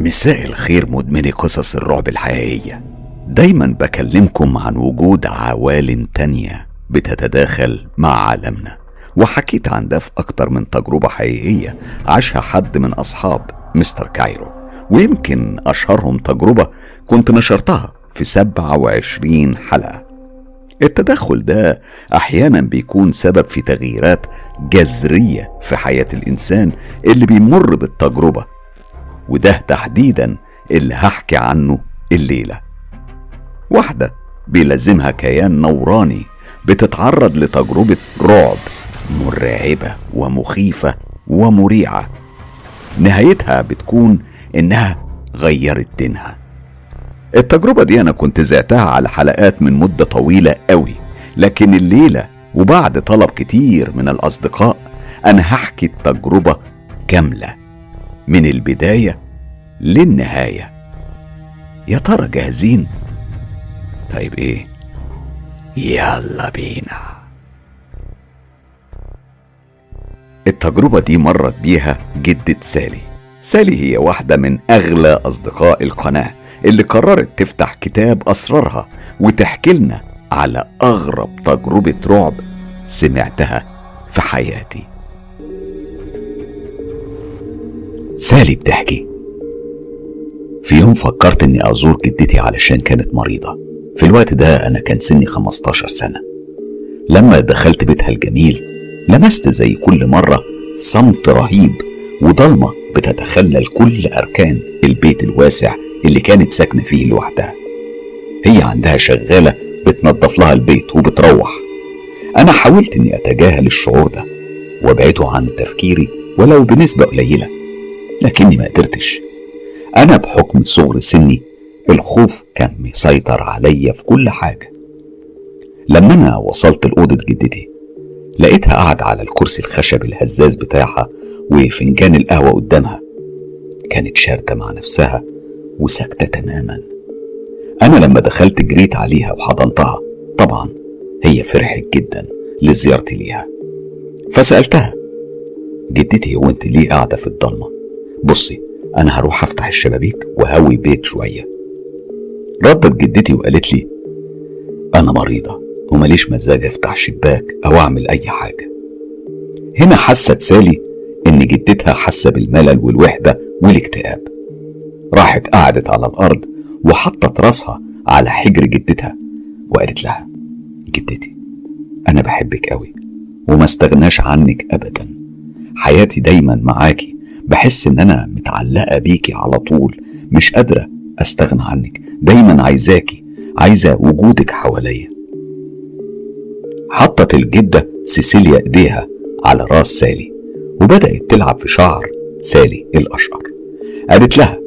مساء الخير مدمني قصص الرعب الحقيقية. دايما بكلمكم عن وجود عوالم تانية بتتداخل مع عالمنا. وحكيت عن ده في أكتر من تجربة حقيقية عاشها حد من أصحاب مستر كايرو. ويمكن أشهرهم تجربة كنت نشرتها في 27 حلقة. التدخل ده أحيانا بيكون سبب في تغييرات جذرية في حياة الإنسان اللي بيمر بالتجربة. وده تحديدا اللي هحكي عنه الليلة. واحدة بيلازمها كيان نوراني بتتعرض لتجربة رعب مرعبة ومخيفة ومريعة. نهايتها بتكون إنها غيرت دينها. التجربة دي أنا كنت زعتها على حلقات من مدة طويلة قوي لكن الليلة وبعد طلب كتير من الأصدقاء أنا هحكي التجربة كاملة. من البداية للنهاية. يا ترى جاهزين؟ طيب إيه؟ يلا بينا. التجربة دي مرت بيها جدة سالي. سالي هي واحدة من أغلى أصدقاء القناة اللي قررت تفتح كتاب أسرارها وتحكي لنا على أغرب تجربة رعب سمعتها في حياتي. سالي بتحكي. في يوم فكرت إني أزور جدتي علشان كانت مريضة. في الوقت ده أنا كان سني 15 سنة. لما دخلت بيتها الجميل لمست زي كل مرة صمت رهيب وضلمة بتتخلل كل أركان البيت الواسع اللي كانت ساكنة فيه لوحدها. هي عندها شغالة بتنظف لها البيت وبتروح. أنا حاولت إني أتجاهل الشعور ده وأبعده عن تفكيري ولو بنسبة قليلة لكني ما قدرتش. أنا بحكم صغر سني الخوف كان مسيطر عليا في كل حاجة. لما أنا وصلت لأوضة جدتي لقيتها قاعدة على الكرسي الخشب الهزاز بتاعها وفنجان القهوة قدامها. كانت شاردة مع نفسها وساكتة تماما. أنا لما دخلت جريت عليها وحضنتها. طبعا هي فرحت جدا لزيارتي ليها. فسألتها جدتي هو انت ليه قاعدة في الضلمة؟ بصي أنا هروح أفتح الشبابيك وهوي بيت شوية. ردت جدتي وقالت لي أنا مريضة ومليش مزاج أفتح شباك أو أعمل أي حاجة. هنا حست سالي إن جدتها حاسة بالملل والوحدة والاكتئاب. راحت قعدت على الأرض وحطت راسها على حجر جدتها وقالت لها جدتي أنا بحبك أوي وما استغناش عنك أبدا. حياتي دايما معاكي بحس إن أنا متعلقة بيكي على طول مش قادرة أستغنى عنك. دايما عايزاكي عايزة وجودك حواليا. حطت الجدة سيسيليا إيديها على راس سالي وبدأت تلعب في شعر سالي الأشقر. قالت لها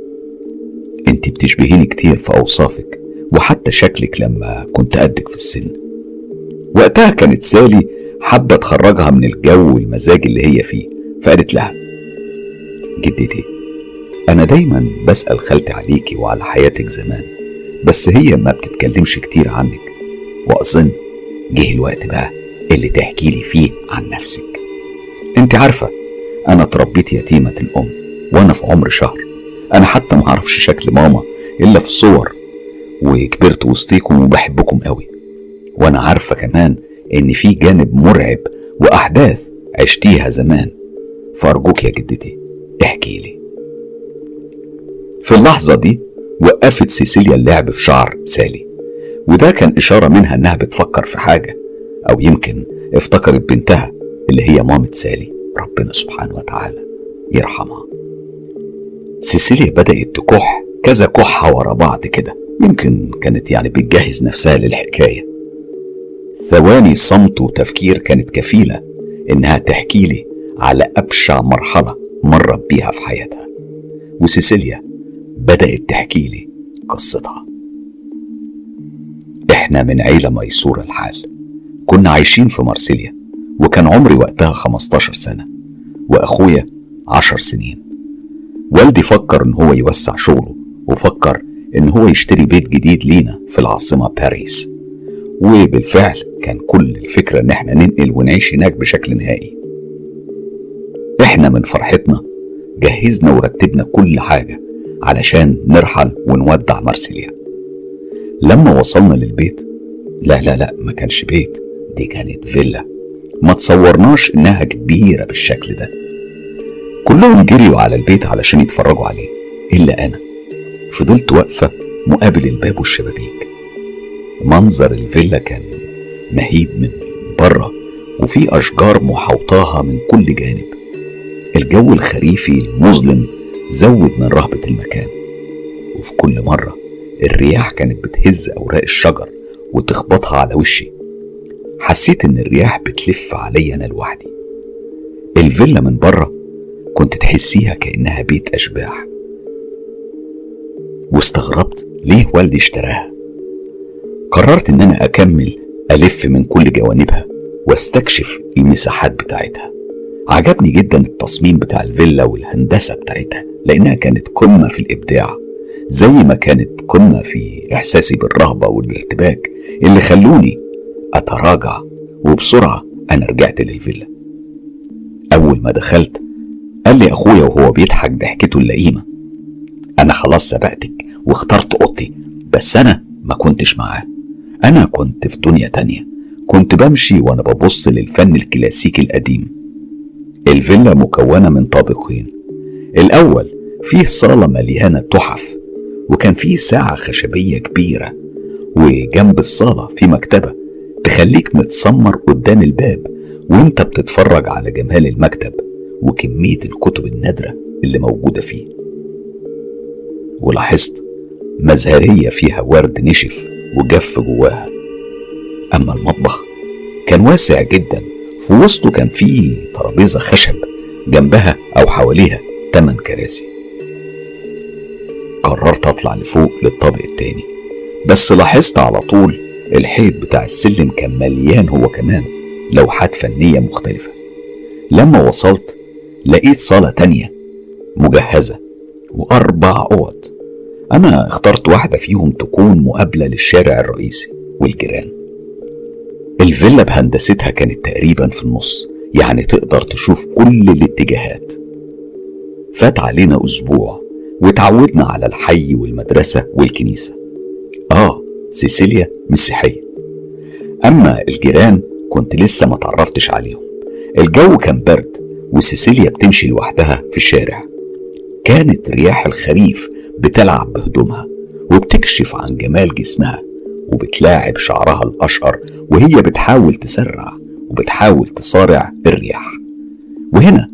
انت بتشبهيني كتير في أوصافك وحتى شكلك لما كنت قدك في السن. وقتها كانت سالي حابة تخرجها من الجو والمزاج اللي هي فيه فقالت لها جدتي. أنا دايما بسأل خالتي عليكي وعلى حياتك زمان بس هي ما بتتكلمش كتير عنك. وأظن جه الوقت بقى اللي تحكي لي فيه عن نفسك. أنت عارفة أنا اتربيت يتيمة الأم وأنا في عمر شهر. أنا حتى ما أعرفش شكل ماما إلا في الصور وكبرت وسطيكم وبحبكم قوي. وأنا عارفة كمان إن في جانب مرعب وأحداث عشتيها زمان. فأرجوك يا جدتي. احكي لي. في اللحظة دي وقفت سيسيليا اللعب في شعر سالي وده كان إشارة منها إنها بتفكر في حاجة أو يمكن افتكرت بنتها اللي هي مامة سالي ربنا سبحانه وتعالى يرحمها. سيسيليا بدأت تكح كذا كحة ورا بعض كده يمكن كانت يعني بتجهز نفسها للحكاية. ثواني صمت وتفكير كانت كفيلة إنها تحكي لي على أبشع مرحلة مرت بيها في حياتها. وسيسيليا بدأت تحكي لي قصتها. إحنا من عيلة ميسورة الحال. كنا عايشين في مارسيليا وكان عمري وقتها 15 سنة وأخويا 10 سنين. والدي فكر إن هو يوسع شغله وفكر إن هو يشتري بيت جديد لينا في العاصمة باريس. وبالفعل كان كل الفكرة إن إحنا ننقل ونعيش هناك بشكل نهائي. إحنا من فرحتنا. جهزنا ورتبنا كل حاجة علشان نرحل ونودع مارسيليا. لما وصلنا للبيت لا لا لا ما كانش بيت دي كانت فيلا. ما تصورناش إنها كبيرة بالشكل ده. كلهم جريوا على البيت علشان يتفرجوا عليه إلا أنا. فضلت واقفة مقابل الباب والشبابيك. منظر الفيلا كان مهيب من بره وفي أشجار محوطاها من كل جانب. الجو الخريفي المظلم زود من رهبة المكان. وفي كل مرة الرياح كانت بتهز أوراق الشجر وتخبطها على وشي. حسيت إن الرياح بتلف عليا أنا لوحدي. الفيلا من بره كنت تحسيها كأنها بيت أشباح. واستغربت ليه والدي اشتراها. قررت إن أنا أكمل ألف من كل جوانبها واستكشف المساحات بتاعتها. عجبني جدا التصميم بتاع الفيلا والهندسة بتاعتها لأنها كانت قمة في الإبداع زي ما كانت قمة في إحساسي بالرهبة والارتباك اللي خلوني أتراجع وبسرعة أنا رجعت للفيلا. أول ما دخلت قال لي أخويا وهو بيضحك ضحكته اللئيمة أنا خلاص سبقتك واخترت أوضتي بس أنا ما كنتش معاه. أنا كنت في دنيا تانية كنت بمشي وأنا ببص للفن الكلاسيكي القديم. الفيلا مكونة من طابقين. الأول فيه صالة مليانة تحف وكان فيه ساعة خشبية كبيرة وجنب الصالة في مكتبة تخليك متسمر قدام الباب وانت بتتفرج على جمال المكتب وكمية الكتب النادرة اللي موجودة فيه. ولاحظت مزهرية فيها ورد نشف وجف جواها. أما المطبخ كان واسع جدا في وسطه كان فيه ترابيزة خشب جنبها أو حواليها تمن كراسي. قررت أطلع لفوق للطابق التاني بس لاحظت على طول الحيط بتاع السلم كان مليان هو كمان لوحات فنية مختلفة. لما وصلت لقيت صالة تانية مجهزة وأربع أوض. أنا اخترت واحدة فيهم تكون مقابلة للشارع الرئيسي والجيران. الفيلا بهندستها كانت تقريبا في النص يعني تقدر تشوف كل الاتجاهات. فات علينا أسبوع وتعودنا على الحي والمدرسة والكنيسة. آه سيسيليا مسيحية أما الجيران كنت لسه ما تعرفتش عليهم. الجو كان برد وسيسيليا بتمشي لوحدها في الشارع. كانت رياح الخريف بتلعب بهدومها وبتكشف عن جمال جسمها. وبتلاعب شعرها الأشقر وهي بتحاول تسرع وبتحاول تصارع الرياح. وهنا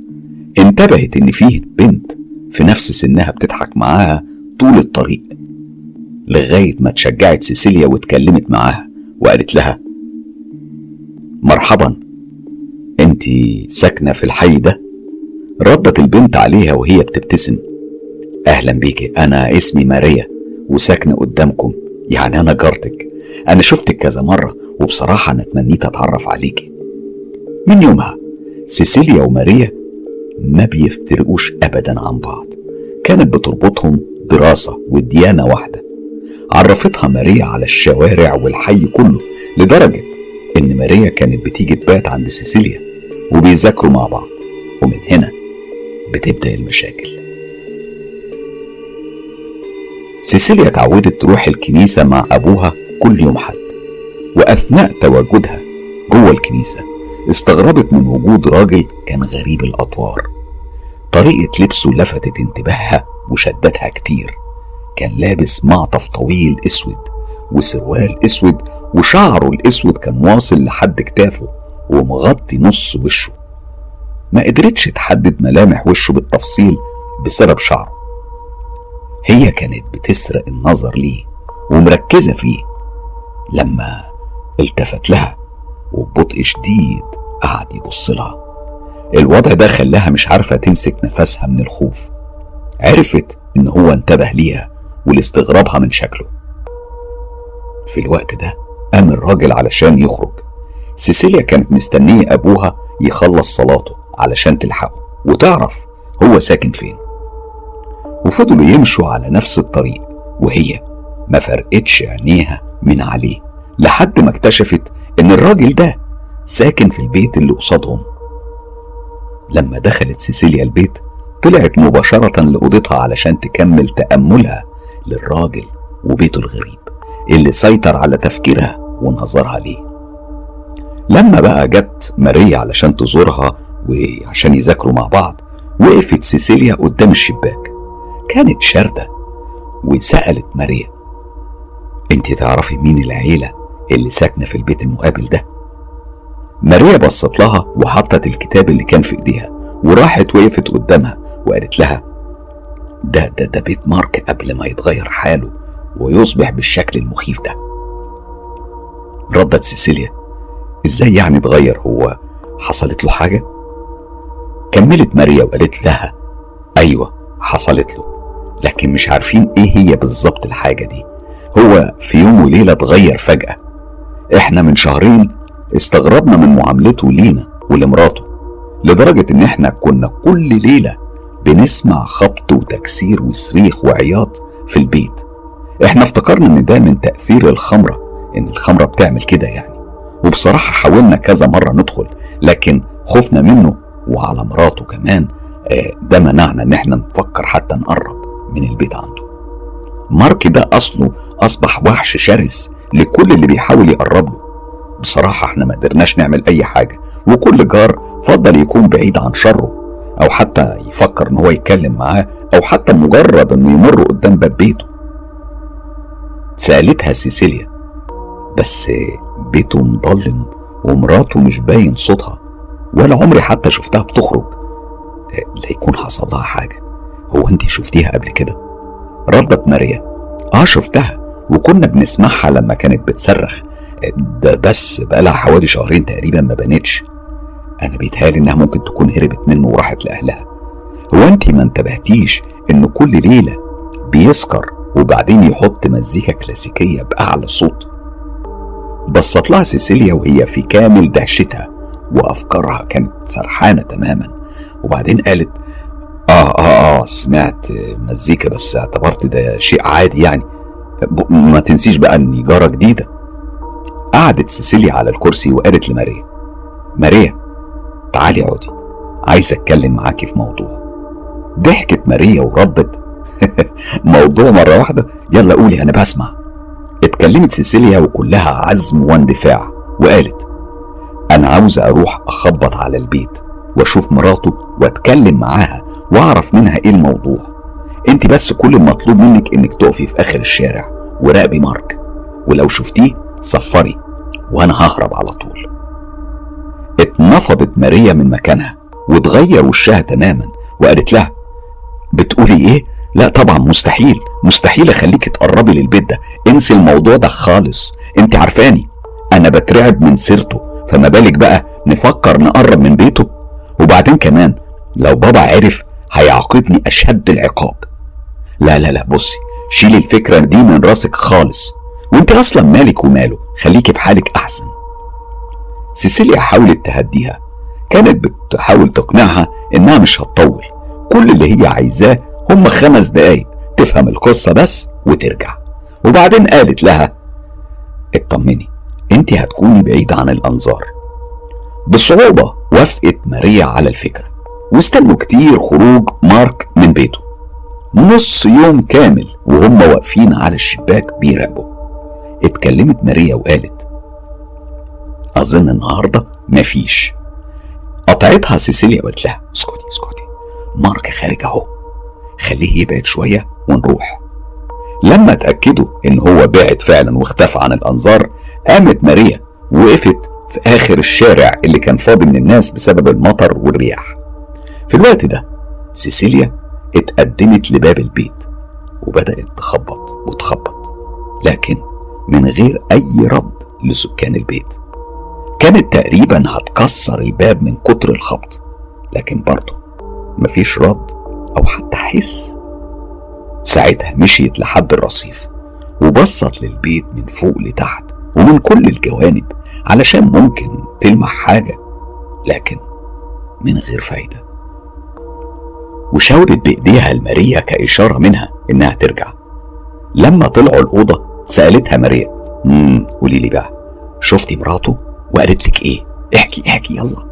انتبهت إن فيه بنت في نفس سنها بتضحك معاها طول الطريق لغاية ما تشجعت سيسيليا واتكلمت معاها وقالت لها مرحبا أنت ساكنة في الحي ده؟ ردت البنت عليها وهي بتبتسم أهلا بيكي أنا اسمي ماريا وساكنة قدامكم. يعني أنا جارتك. أنا شفتك كذا مرة وبصراحة أنا تمنيت أتعرف عليكي. من يومها سيسيليا وماريا ما بيفترقوش ابدا عن بعض. كانت بتربطهم دراسة والديانة واحدة. عرفتها ماريا على الشوارع والحي كله لدرجة إن ماريا كانت بتيجي تبات عند سيسيليا وبيذاكروا مع بعض. ومن هنا بتبدأ المشاكل. سيسيليا اتعودت تروح الكنيسة مع أبوها كل يوم حد وأثناء تواجدها جوه الكنيسة استغربت من وجود راجل كان غريب الأطوار طريقة لبسه لفتت انتباهها وشدتها كتير. كان لابس معطف طويل أسود وسروال أسود وشعره الأسود كان واصل لحد كتافه ومغطي نص وشه. ما قدرتش تحدد ملامح وشه بالتفصيل بسبب شعره. هي كانت بتسرق النظر ليه ومركزة فيه. لما التفت لها وببطء شديد قعد يبص لها. الوضع ده خلاها مش عارفة تمسك نفسها من الخوف. عرفت إن هو انتبه ليها ولاستغرابها من شكله. في الوقت ده قام الراجل علشان يخرج. سيسيليا كانت مستنية أبوها يخلص صلاته علشان تلحقه وتعرف هو ساكن فين. وفضلوا يمشوا على نفس الطريق وهي ما فرقتش عينيها من عليه لحد ما اكتشفت إن الراجل ده ساكن في البيت اللي قصادهم. لما دخلت سيسيليا البيت طلعت مباشرة لأوضتها علشان تكمل تأملها للراجل وبيته الغريب اللي سيطر على تفكيرها ونظرها ليه. لما بقى جت ماريا علشان تزورها وعشان يذاكروا مع بعض وقفت سيسيليا قدام الشباك. كانت شاردة وسألت ماريا أنت تعرفي مين العيلة اللي ساكنة في البيت المقابل ده؟ ماريا بصت لها وحطت الكتاب اللي كان في إيديها وراحت وقفت قدامها وقالت لها ده ده ده بيت مارك قبل ما يتغير حاله ويصبح بالشكل المخيف ده. ردت سيسيليا إزاي يعني اتغير؟ هو حصلت له حاجة؟ كملت ماريا وقالت لها أيوه حصلت له. لكن مش عارفين إيه هي بالظبط الحاجة دي. هو في يوم وليلة اتغير فجأة. إحنا من شهرين استغربنا من معاملته لينا ولمراته لدرجة ان إحنا كنا كل ليلة بنسمع خبط وتكسير وصريخ وعياط في البيت. إحنا افتكرنا ان ده من تأثير الخمرة ان الخمرة بتعمل كده يعني. وبصراحة حاولنا كذا مرة ندخل لكن خفنا منه وعلى مراته كمان آه، ده منعنا ان إحنا نفكر حتى نقرب. من البيت عنده. مارك ده أصله أصبح وحش شرس لكل اللي بيحاول يقرب له. بصراحة إحنا ما قدرناش نعمل أي حاجة وكل جار فضل يكون بعيد عن شره أو حتى يفكر إن هو يتكلم معاه أو حتى مجرد إنه يمر قدام باب بيته. سألتها سيسيليا بس بيته مضلم ومراته مش باين صوتها ولا عمري حتى شفتها بتخرج. لا يكون حصل لها حاجة. هو انت شفتيها قبل كده؟ ردت ماريا. آه شفتها. وكنا بنسمعها لما كانت بتصرخ. ده بس بقالها حوالي شهرين تقريبا ما بانتش أنا بيتهيألي إنها ممكن تكون هربت منه وراحت لأهلها. هو انت ما انتبهتيش إنه كل ليلة بيسكر وبعدين يحط مزيكا كلاسيكية بأعلى صوت؟ بصت لها سيسيليا وهي في كامل دهشتها وأفكارها كانت سرحانة تماما. وبعدين قالت آه آه آه سمعت مزيكا بس اعتبرت ده شيء عادي يعني. ما تنسيش بقى اني جاره جديدة قعدت سيسيليا على الكرسي وقالت لماريا ماريا تعالي اقعدي عايزه أتكلم معاكي في موضوع. ضحكت ماريا وردت موضوع مرة واحدة يلا قولي أنا بسمع. اتكلمت سيسيليا وكلها عزم واندفاع وقالت أنا عاوزه أروح أخبط على البيت وأشوف مراته وأتكلم معاها واعرف منها إيه الموضوع. انت بس كل المطلوب منك انك تقفي في اخر الشارع وراقبي مارك ولو شفتيه صفري وأنا ههرب على طول. اتنفضت ماريا من مكانها وتغير وشها تماما وقالت لها بتقولي إيه؟ لا طبعا مستحيل مستحيل اخليكي تقربي للبيت ده. انسي الموضوع ده خالص. انت عارفاني أنا بترعب من سيرته. فما بالك بقى نفكر نقرب من بيته. وبعدين كمان لو بابا عرف هيعاقبني أشد العقاب. لا لا لا بصي شيلي الفكرة دي من راسك خالص. وانت أصلا مالك وماله؟ خليكي في حالك أحسن. سيسيليا حاولت تهديها. كانت بتحاول تقنعها إنها مش هتطول. كل اللي هي عايزاه هم خمس دقايق. تفهم القصة بس وترجع. وبعدين قالت لها اطمني انت هتكوني بعيدة عن الأنظار. بصعوبة وافقت ماريا على الفكرة. واستنوا كتير خروج مارك من بيته. نص يوم كامل وهم واقفين على الشباك بيراقبوا. اتكلمت ماريا وقالت أظن النهاردة مفيش. قطعتها سيسيليا وقالت لها اسكتي اسكتي مارك خارج أهو. خليه يبعد شوية ونروح. لما اتأكدوا إن هو بعد فعلا واختفى عن الأنظار قامت ماريا وقفت في آخر الشارع اللي كان فاضي من الناس بسبب المطر والرياح. في الوقت ده سيسيليا اتقدمت لباب البيت وبدأت تخبط وتخبط لكن من غير أي رد لسكان البيت. كانت تقريبا هتكسر الباب من كتر الخبط لكن برضه مفيش رد أو حتى حس. ساعتها مشيت لحد الرصيف وبصت للبيت من فوق لتحت ومن كل الجوانب علشان ممكن تلمح حاجة لكن من غير فايدة. وشاورت بإيديها لماريا كإشارة منها إنها ترجع. لما طلعوا الأوضة سألتها ماريا امم قولي لي بقى شفتي مراته؟ وقالت لك إيه؟ احكي احكي يلا.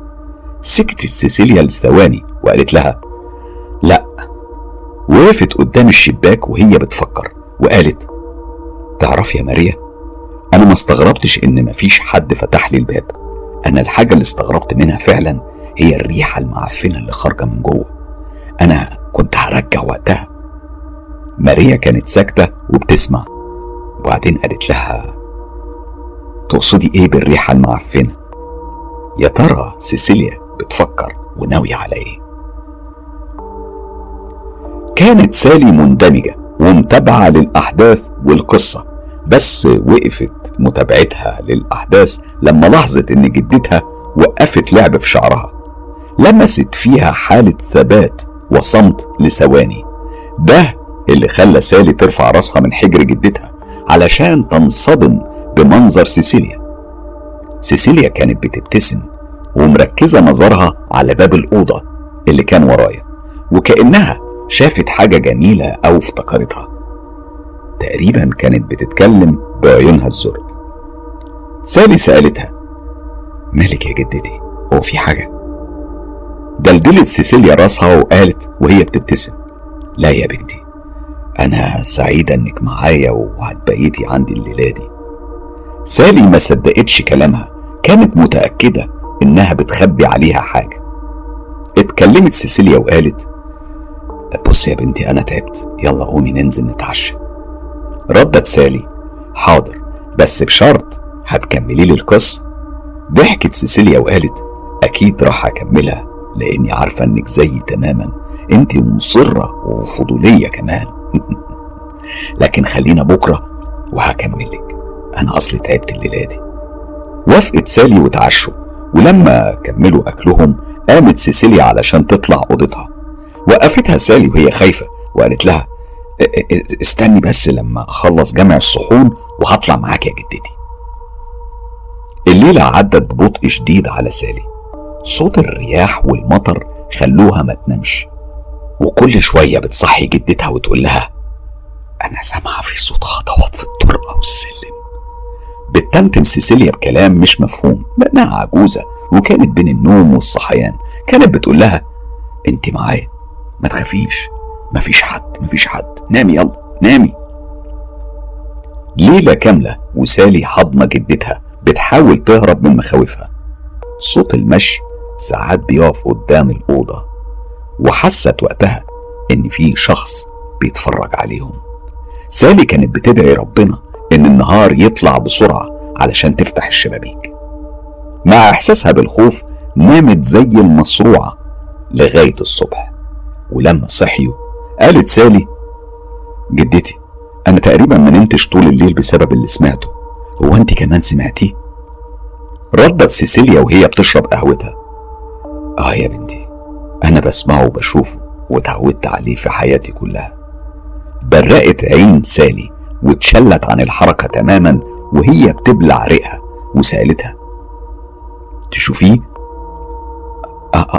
سكتت سيسيليا لثواني وقالت لها لا. وقفت قدام الشباك وهي بتفكر وقالت تعرف يا ماريا أنا ما استغربتش إن مفيش حد فتح لي الباب. أنا الحاجة اللي استغربت منها فعلا هي الريحة المعفنة اللي خارجة من جوه. أنا كنت هرجع وقتها ماريا كانت ساكتة وبتسمع وبعدين قالت لها تقصدي إيه بالريحة المعفنة؟ يا ترى سيسيليا بتفكر وناوية على إيه؟ كانت سالي مندمجة ومتابعة للأحداث والقصة بس وقفت متابعتها للأحداث لما لاحظت إن جدتها وقفت لعب في شعرها لمست فيها حالة ثبات وصمت لثواني. ده اللي خلى سالي ترفع راسها من حجر جدتها علشان تنصدم بمنظر سيسيليا. سيسيليا كانت بتبتسم ومركزة نظرها على باب الأوضة اللي كان ورايا وكأنها شافت حاجة جميلة أو افتكرتها. تقريبا كانت بتتكلم بعيونها الزرق. سالي سألتها مالك يا جدتي؟ هو في حاجة؟ دلدلت سيسيليا راسها وقالت وهي بتبتسم لا يا بنتي أنا سعيدة إنك معايا وهتبيتي عندي الليلة دي. سالي ما صدقتش كلامها كانت متأكدة إنها بتخبي عليها حاجة. اتكلمت سيسيليا وقالت بص يا بنتي أنا تعبت يلا قومي ننزل نتعشى. ردت سالي حاضر بس بشرط هتكملي لي القصة. ضحكت سيسيليا وقالت أكيد راح أكملها. لأني عارفة إنك زيي تماما. أنت مصرة وفضولية كمان. لكن خلينا بكرة وهكملك. أنا أصلي تعبت الليلة دي. وافقت سالي وتعشوا. ولما كملوا أكلهم قامت سيسيليا علشان تطلع أوضتها. وقفتها سالي وهي خايفة وقالت لها استني بس لما أخلص جمع الصحون وهطلع معاك يا جدتي. الليلة عدت ببطء شديد على سالي. صوت الرياح والمطر خلوها ما تنامش. وكل شوية بتصحي جدتها وتقول لها أنا سامعة في صوت خطوات في الطرقة والسلم بتتمتم سيسيليا بكلام مش مفهوم لأنها عجوزة وكانت بين النوم والصحيان. كانت بتقول لها أنت معايا ما تخافيش مفيش حد مفيش حد. نامي يلا نامي. ليلة كاملة وسالي حضنة جدتها بتحاول تهرب من مخاوفها. صوت المشي ساعات بيقف قدام الأوضة وحست وقتها إن في شخص بيتفرج عليهم. سالي كانت بتدعي ربنا إن النهار يطلع بسرعة علشان تفتح الشبابيك. مع إحساسها بالخوف نامت زي المصروعة لغاية الصبح. ولما صحيوا قالت سالي جدتي أنا تقريبا ما نمتش طول الليل بسبب اللي سمعته. هو أنت كمان سمعتيه؟ ردت سيسيليا وهي بتشرب قهوتها. آه يا بنتي أنا بسمعه وبشوفه وتعودت عليه في حياتي كلها برقت عين سالي واتشلت عن الحركة تماما وهي بتبلع ريقها وسألتها تشوفيه؟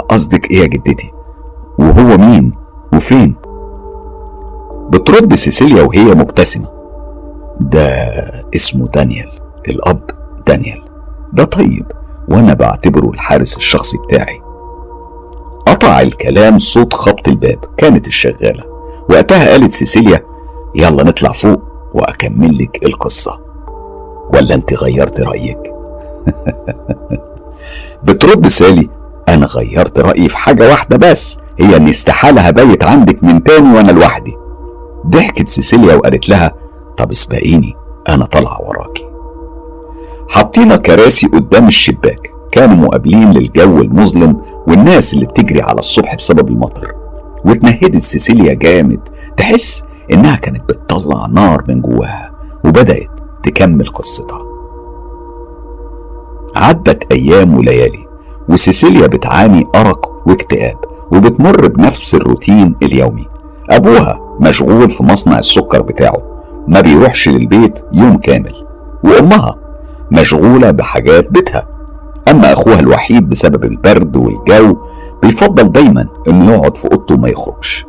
قصدك إيه يا جدتي؟ وهو مين؟ وفين؟ بترد سيسيليا وهي مبتسمة ده اسمه دانيال الأب دانيال ده طيب وأنا بعتبره الحارس الشخصي بتاعي الكلام صوت خبط الباب. كانت الشغالة. وقتها قالت سيسيليا يلا نطلع فوق وأكمل لك القصة. ولا أنت غيرت رأيك؟ بترد سالي أنا غيرت رأيي في حاجة واحدة بس هي إني استحالة هبيت عندك من تاني وأنا لوحدي. ضحكت سيسيليا وقالت لها طب اسبقيني أنا طالعة وراكي. حطينا كراسي قدام الشباك. كانوا مقابلين للجو المظلم والناس اللي بتجري على الصبح بسبب المطر واتنهدت سيسيليا جامد تحس إنها كانت بتطلع نار من جواها وبدأت تكمل قصتها. عدت أيام وليالي وسيسيليا بتعاني أرق واكتئاب وبتمر بنفس الروتين اليومي. أبوها مشغول في مصنع السكر بتاعه ما بيروحش للبيت يوم كامل وأمها مشغولة بحاجات بيتها. أما أخوها الوحيد بسبب البرد والجو بيفضل دايما إنه يقعد في أوضته وما يخرجش.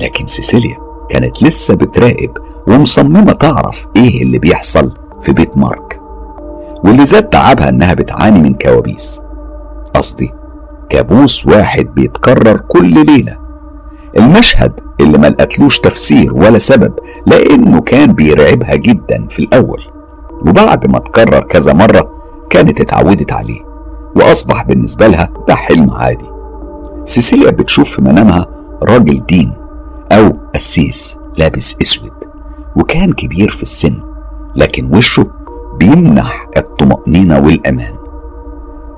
لكن سيسيليا كانت لسه بتراقب ومصممة تعرف إيه اللي بيحصل في بيت مارك واللي زاد تعبها إنها بتعاني من كوابيس. قصدي كابوس واحد بيتكرر كل ليلة المشهد اللي ما لقتلوش تفسير ولا سبب لأنه كان بيرعبها جدا في الأول. وبعد ما تكرر كذا مرة كانت اتعودت عليه وأصبح بالنسبة لها ده حلم عادي. سيسيليا بتشوف في منامها راجل دين أو قسيس لابس أسود وكان كبير في السن لكن وشه بيمنح الطمأنينة والأمان.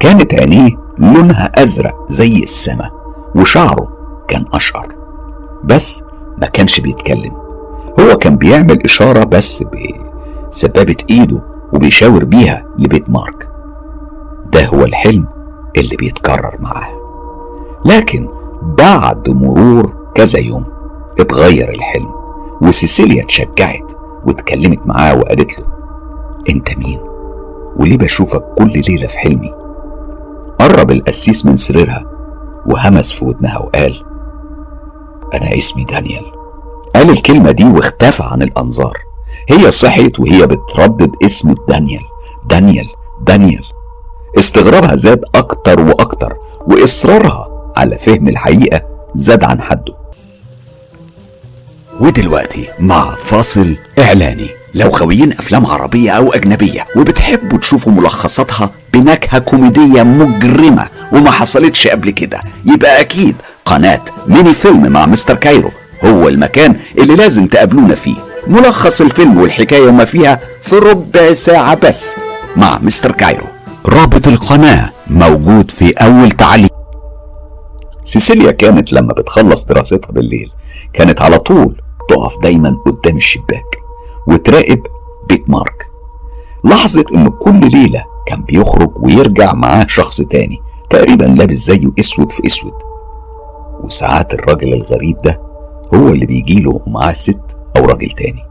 كانت عينيه لونها أزرق زي السماء وشعره كان أشقر بس ما كانش بيتكلم. هو كان بيعمل إشارة بس بسبابة إيده وبيشاور بيها لبيت مارك. ده هو الحلم اللي بيتكرر معاه لكن بعد مرور كذا يوم اتغير الحلم وسيسيليا اتشجعت واتكلمت معاه وقالت له أنت مين؟ وليه بشوفك كل ليلة في حلمي؟ قرب القسيس من سريرها وهمس في ودنها وقال أنا اسمي دانيال. قال الكلمة دي واختفى عن الأنظار. هي صحيت وهي بتردد اسم دانيال. دانيال دانيال. استغرابها زاد أكتر وأكتر وإصرارها على فهم الحقيقة زاد عن حده. ودلوقتي مع فاصل إعلاني. لو غاويين أفلام عربية أو أجنبية وبتحبوا تشوفوا ملخصاتها بنكهة كوميدية مجرمة وما حصلتش قبل كده يبقى أكيد قناة ميني فيلم مع مستر كايرو هو المكان اللي لازم تقابلونا فيه. ملخص الفيلم والحكاية وما فيها في ربع ساعة بس مع مستر كايرو. رابط القناة موجود في أول تعليق. سيسيليا كانت لما بتخلص دراستها بالليل كانت على طول تقف دايما قدام الشباك وتراقب بيت مارك. لاحظت إن كل ليلة كان بيخرج ويرجع معاه شخص تاني تقريبا لابس زيه أسود في أسود. وساعات الراجل الغريب ده هو اللي بيجيله ومعاه ست أو راجل تاني.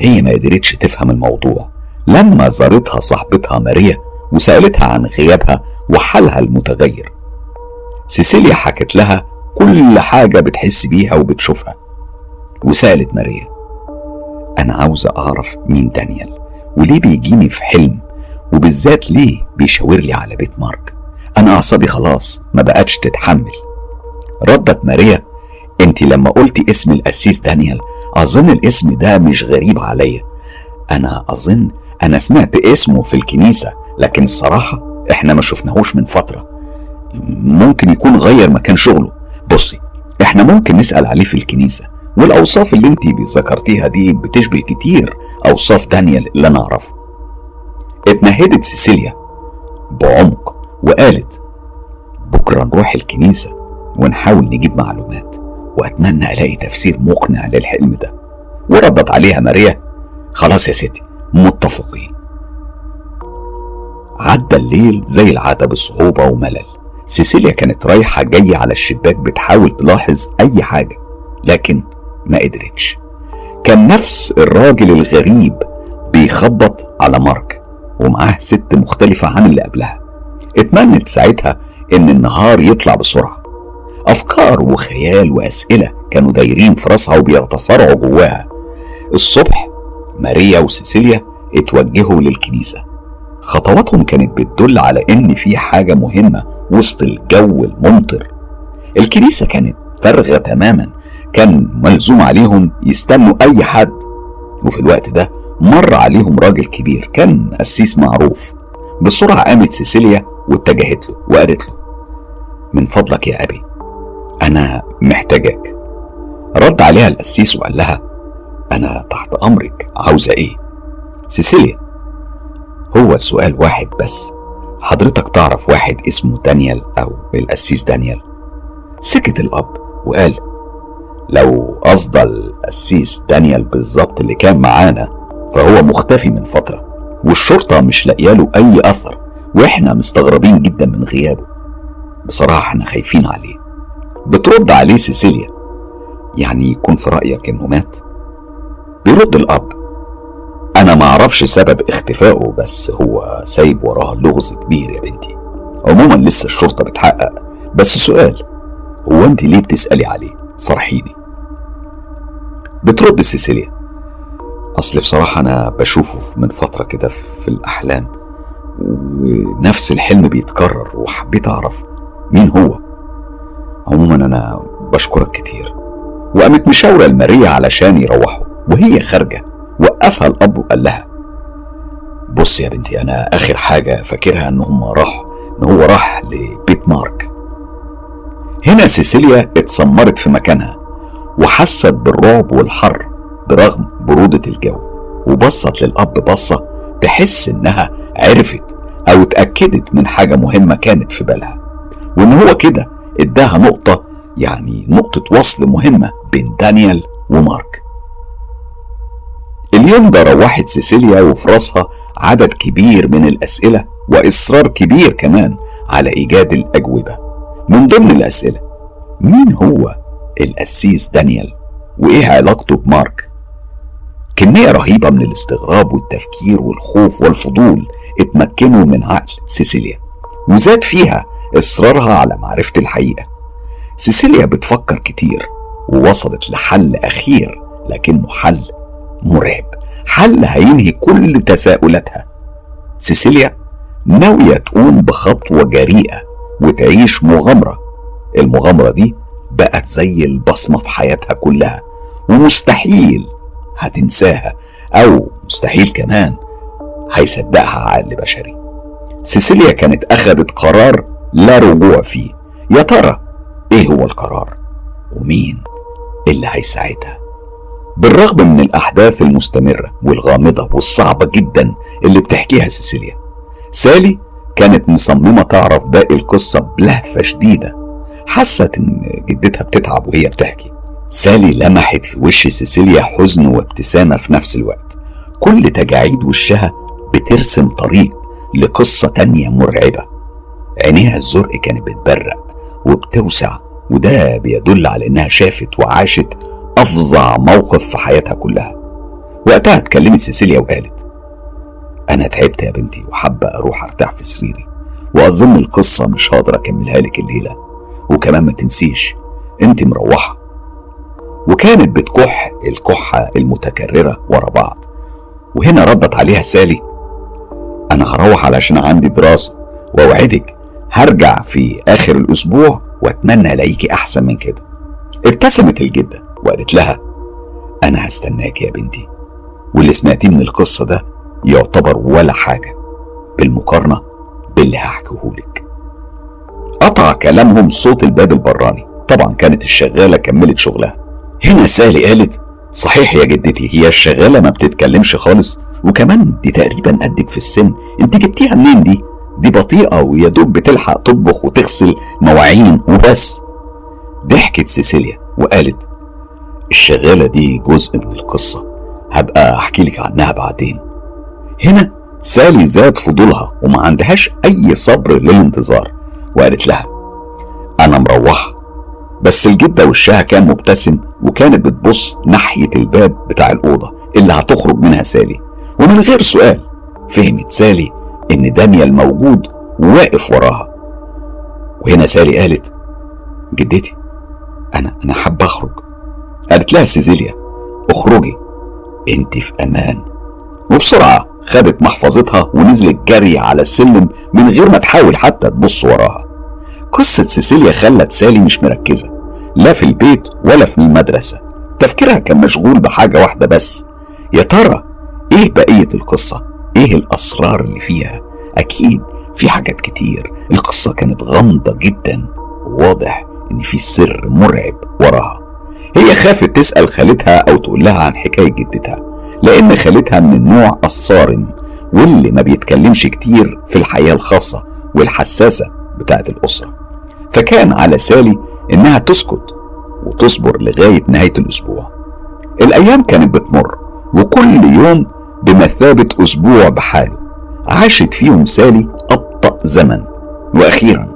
هي ما قدرتش تفهم الموضوع. لما زارتها صاحبتها ماريا وسألتها عن غيابها وحالها المتغير سيسيليا حكت لها كل حاجة بتحس بيها وبتشوفها. وسألت ماريا أنا عاوزة أعرف مين دانيال وليه بيجيني في حلم وبالذات ليه بيشاور لي على بيت مارك؟ أنا أعصابي خلاص ما بقتش تتحمل. ردت ماريا انت لما قلتي اسم القسيس دانيال أظن الاسم ده مش غريب عليا. أنا أظن أنا سمعت اسمه في الكنيسة لكن الصراحة إحنا ما شفناهوش من فترة. ممكن يكون غير مكان شغله. بصي إحنا ممكن نسأل عليه في الكنيسة والأوصاف اللي انت ذكرتيها دي بتشبه كتير أوصاف دانيال اللي أنا أعرفه. اتنهدت سيسيليا بعمق وقالت بكرة نروح الكنيسة ونحاول نجيب معلومات. وأتمنى ألاقي تفسير مقنع للحلم ده. وردت عليها ماريا. خلاص يا ستي متفقين. عدى الليل زي العادة بصعوبة وملل. سيسيليا كانت رايحة جاية على الشباك بتحاول تلاحظ أي حاجة لكن ما قدرتش. كان نفس الراجل الغريب بيخبط على مارك ومعاه ست مختلفة عن اللي قبلها. اتمنت ساعتها إن النهار يطلع بسرعة. أفكار وخيال وأسئلة كانوا دايرين في راسها وبيتصارعوا جواها. الصبح ماريا وسيسيليا اتوجهوا للكنيسة. خطواتهم كانت بتدل على إن في حاجة مهمة وسط الجو الممطر. الكنيسة كانت فارغة تماما. كان ملزوم عليهم يستنوا أي حد. وفي الوقت ده مر عليهم راجل كبير كان قسيس معروف. بسرعة قامت سيسيليا واتجهت له وقالت له من فضلك يا أبي أنا محتاجك. رد عليها القسيس وقال لها أنا تحت أمرك عاوزة إيه؟ سيسيليا. هو سؤال واحد بس. حضرتك تعرف واحد اسمه دانيال أو القسيس دانيال؟ سكت الأب وقال لو قصد القسيس دانيال بالظبط اللي كان معانا فهو مختفي من فترة والشرطة مش لاقياله أي أثر وإحنا مستغربين جدا من غيابه. بصراحة إحنا خايفين عليه. بترد عليه سيسيليا. يعني يكون في رأيك إنه مات. بيرد الأب. أنا ما أعرفش سبب اختفائه بس هو سايب وراه لغز كبير يا بنتي. عموما لسه الشرطة بتحقق. بس سؤال هو أنت ليه بتسألي عليه؟ صرحيني. بترد سيسيليا. أصل بصراحة أنا بشوفه من فترة كده في الأحلام ونفس الحلم بيتكرر وحبيت أعرف مين هو؟ عموما أنا بشكرك كتير. وقامت مشاورة لماريا علشان يروحوا وهي خارجة وقفها الأب وقال لها بص يا بنتي أنا آخر حاجة فاكرها إن هم راح إن هو راح لبيت مارك. هنا سيسيليا اتسمرت في مكانها وحست بالرعب والحر برغم برودة الجو وبصت للأب بصة تحس إنها عرفت أو اتأكدت من حاجة مهمة كانت في بالها وإن هو كده إداها نقطة يعني نقطة وصل مهمة بين دانيال ومارك. اليوم ده روحت سيسيليا وفي راسها عدد كبير من الأسئلة وإصرار كبير كمان على إيجاد الأجوبة. من ضمن الأسئلة مين هو القسيس دانيال؟ وإيه علاقته بمارك؟ كمية رهيبة من الاستغراب والتفكير والخوف والفضول اتمكنوا من عقل سيسيليا. وزاد فيها إصرارها على معرفة الحقيقة. سيسيليا بتفكر كتير ووصلت لحل أخير لكنه حل مرعب. حل هينهي كل تساؤلاتها. سيسيليا ناوية تقوم بخطوة جريئة وتعيش مغامرة. المغامرة دي بقت زي البصمة في حياتها كلها ومستحيل هتنساها أو مستحيل كمان هيصدقها عقل بشري. سيسيليا كانت أخذت قرار لا رجوع فيه. يا ترى إيه هو القرار؟ ومين اللي هيساعدها؟ بالرغم من الأحداث المستمرة والغامضة والصعبة جدا اللي بتحكيها سيسيليا سالي كانت مصممة تعرف باقي القصة بلهفة شديدة. حست إن جدتها بتتعب وهي بتحكي. سالي لمحت في وش سيسيليا حزن وابتسامة في نفس الوقت. كل تجاعيد وشها بترسم طريق لقصة تانية مرعبة. عينيها الزرق كانت بتبرق وبتوسع وده بيدل على إنها شافت وعاشت أفظع موقف في حياتها كلها. وقتها اتكلمت سيسيليا وقالت أنا تعبت يا بنتي وحابة أروح أرتاح في سريري وأظن القصة مش هقدر أكملها لك الليلة وكمان ما تنسيش أنت مروحة. وكانت بتكح الكحة المتكررة ورا بعض وهنا ردت عليها سالي أنا هروح علشان عندي دراسة وأوعدك هرجع في آخر الأسبوع وأتمنى الاقيكي أحسن من كده. ابتسمت الجدة وقالت لها أنا هستناك يا بنتي. واللي سمعتيه من القصة ده يعتبر ولا حاجة بالمقارنة باللي هحكيهولك. قطع كلامهم صوت الباب البراني. طبعا كانت الشغالة كملت شغلها. هنا سالي قالت صحيح يا جدتي هي الشغالة ما بتتكلمش خالص وكمان دي تقريبا قدك في السن. انت جبتيها منين دي؟ دي بطيئة ويا دوب بتلحق تطبخ وتغسل مواعين وبس. ضحكت سيسيليا وقالت الشغالة دي جزء من القصة. هبقى أحكي لك عنها بعدين. هنا سالي زاد فضولها وما عندهاش أي صبر للانتظار وقالت لها أنا مروحة. بس الجدة وشها كان مبتسم وكانت بتبص ناحية الباب بتاع الأوضة اللي هتخرج منها سالي. ومن غير سؤال فهمت سالي إن دانيال موجود وواقف وراها. وهنا سالي قالت جدتي أنا أنا حابة أخرج. قالت لها سيزيليا اخرجي أنت في أمان. وبسرعة خدت محفظتها ونزلت جري على السلم من غير ما تحاول حتى تبص وراها. قصة سيسيليا خلت سالي مش مركزة لا في البيت ولا في المدرسة. تفكيرها كان مشغول بحاجة واحدة بس يا ترى إيه بقية القصة؟ إيه الأسرار اللي فيها؟ أكيد في حاجات كتير. القصة كانت غامضة جدا. وواضح إن في سر مرعب وراها. هي خافت تسأل خالتها أو تقول لها عن حكاية جدتها لأن خالتها من النوع الصارم واللي ما بيتكلمش كتير في الحياة الخاصة والحساسة بتاعت الأسرة. فكان على سالي إنها تسكت وتصبر لغاية نهاية الأسبوع. الأيام كانت بتمر وكل يوم بمثابة أسبوع بحاله. عاشت فيهم سالي أبطأ زمن. وأخيرا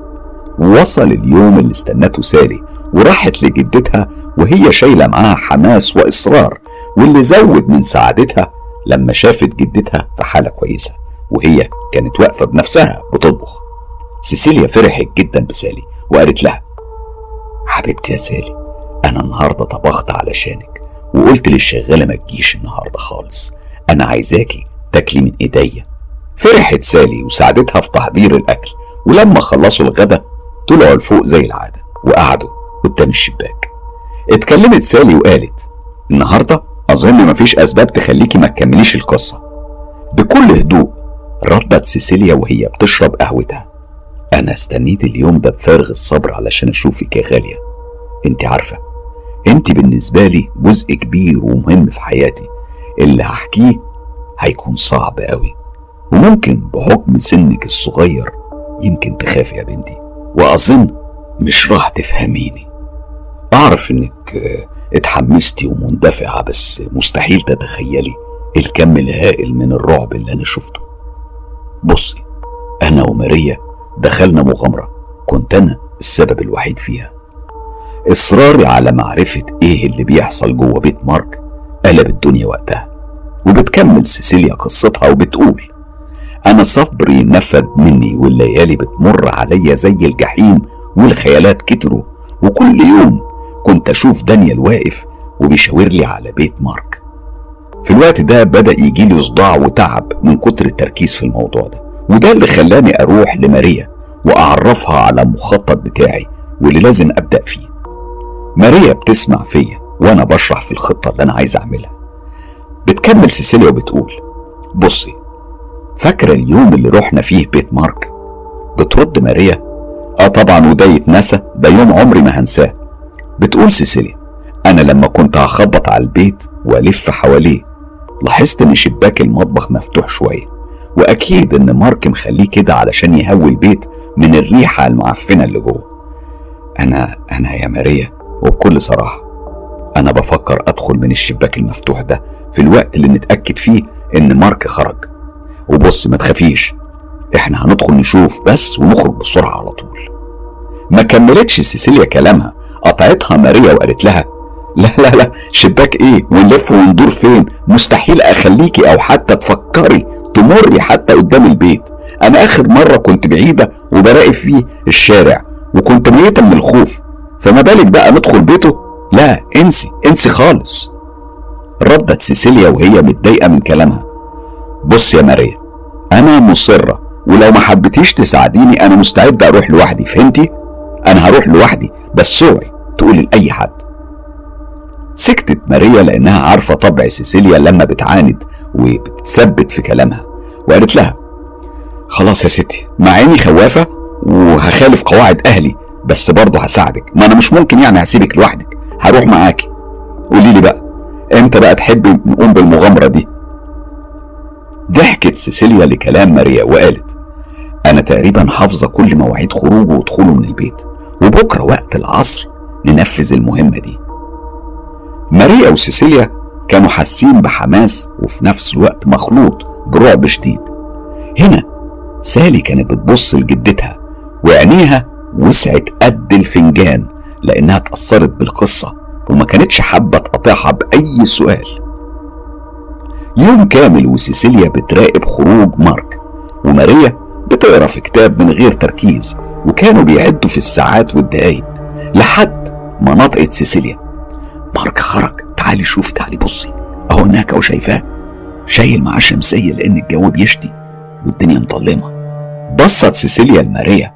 وصل اليوم اللي استنته سالي وراحت لجدتها وهي شايلة معاها حماس وإصرار واللي زود من سعادتها لما شافت جدتها في حالة كويسة وهي كانت واقفة بنفسها بتطبخ. سيسيليا فرحت جدا بسالي وقالت لها حبيبتي يا سالي أنا النهاردة طبخت علشانك وقلت للشغالة ما تجيش النهاردة خالص أنا عايزاكي تاكلي من إيديا. فرحت سالي وساعدتها في تحضير الأكل ولما خلصوا الغدا طلعوا لفوق زي العادة وقعدوا قدام الشباك. اتكلمت سالي وقالت النهاردة أظن مفيش أسباب تخليكي ما تكمليش القصة. بكل هدوء ردت سيسيليا وهي بتشرب قهوتها. أنا استنيت اليوم ده بفارغ الصبر علشان أشوفك يا غالية. أنت عارفة أنت بالنسبة لي جزء كبير ومهم في حياتي. اللي هحكيه هيكون صعب قوي. وممكن بحكم سنك الصغير يمكن تخافي يا بنتي. وأظن مش راح تفهميني. أعرف إنك اتحمستي ومندفعة بس مستحيل تتخيلي الكم الهائل من الرعب اللي أنا شفته. بصي أنا وماريا دخلنا مغامرة. كنت أنا السبب الوحيد فيها. إصراري على معرفة إيه اللي بيحصل جوه بيت مارك قلب الدنيا وقتها وبتكمل سيسيليا قصتها وبتقول أنا صبري نفد مني والليالي بتمر عليا زي الجحيم والخيالات كتروا وكل يوم كنت أشوف دانيال واقف وبيشاور لي على بيت مارك. في الوقت ده بدأ يجيلي صداع وتعب من كتر التركيز في الموضوع ده وده اللي خلاني أروح لماريا وأعرفها على المخطط بتاعي واللي لازم أبدأ فيه. ماريا بتسمع فيا وأنا بشرح في الخطة اللي أنا عايز أعملها. بتكمل سيسيليا وبتقول بصي فاكرة اليوم اللي رحنا فيه بيت مارك؟ بترد ماريا آه طبعا وده يتنسى ده يوم عمري ما هنساه. بتقول سيسيليا أنا لما كنت هخبط على البيت وألف حواليه لاحظت إن شباك المطبخ مفتوح شوية وأكيد إن مارك مخليه كده علشان يهوي البيت من الريحة المعفنة اللي جوه. أنا أنا يا ماريا وبكل صراحة أنا بفكر أدخل من الشباك المفتوح ده في الوقت اللي نتأكد فيه إن مارك خرج. وبص ما تخافيش إحنا هندخل نشوف بس ونخرج بسرعة على طول. ما كملتش سيسيليا كلامها قطعتها ماريا وقالت لها لا لا لا شباك إيه؟ ونلف وندور فين؟ مستحيل أخليكي أو حتى تفكري تمري حتى قدام البيت. أنا آخر مرة كنت بعيدة وبراقب فيه الشارع وكنت ميتة من الخوف. فما بالك بقى ندخل بيته؟ لا انسي انسي خالص. ردت سيسيليا وهي متضايقة من كلامها. بص يا ماريا أنا مصرة ولو ما حبيتيش تساعديني أنا مستعد أروح لوحدي فهمتي؟ أنا هروح لوحدي بس اوعي تقولي لأي حد. سكتت ماريا لأنها عارفة طبع سيسيليا لما بتعاند وبتثبت في كلامها وقالت لها خلاص يا ستي مع إني خوافة وهخالف قواعد أهلي بس برضه هساعدك. ما أنا مش ممكن يعني هسيبك لوحدك. هروح معاكي قولي لي بقى إمتى بقى تحبي نقوم بالمغامرة دي؟ ضحكت سيسيليا لكلام ماريا وقالت أنا تقريبا حافظة كل مواعيد خروجه ودخوله من البيت وبكرة وقت العصر ننفذ المهمة دي. ماريا وسيسيليا كانوا حاسين بحماس وفي نفس الوقت مخلوط برعب شديد. هنا سالي كانت بتبص لجدتها وعينيها وسعت قد الفنجان. لأنها اتأثرت بالقصة وما كانتش حابة تقاطعها بأي سؤال. يوم كامل وسيسيليا بتراقب خروج مارك وماريا بتقرأ في كتاب من غير تركيز وكانوا بيعدوا في الساعات والدقايق لحد ما نطقت سيسيليا. مارك خرج تعالي شوفي تعالي بصي أهو هناك أهو شايفاه. شايل معاه شمسية لأن الجو بيشتي والدنيا مظلمه بصت سيسيليا لماريا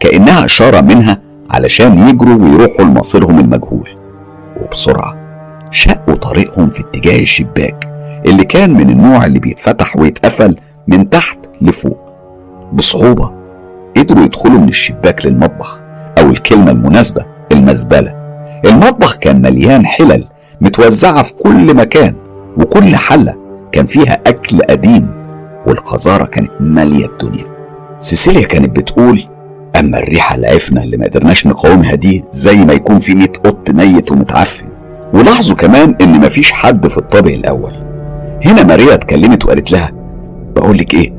كأنها إشارة منها علشان يجروا ويروحوا لمصيرهم المجهول. وبسرعة شقوا طريقهم في اتجاه الشباك اللي كان من النوع اللي بيتفتح ويتقفل من تحت لفوق. بصعوبة قدروا يدخلوا من الشباك للمطبخ أو الكلمة المناسبة المزبلة. المطبخ كان مليان حلل متوزعة في كل مكان وكل حلة كان فيها أكل قديم والقذارة كانت مالية الدنيا. سيسيليا كانت بتقول أما الريحة العفنة اللي ما قدرناش نقاومها دي زي ما يكون في ميت قط ميت ومتعفن. ولاحظوا كمان إن مفيش حد في الطابق الأول. هنا ماريا اتكلمت وقالت لها بقول لك إيه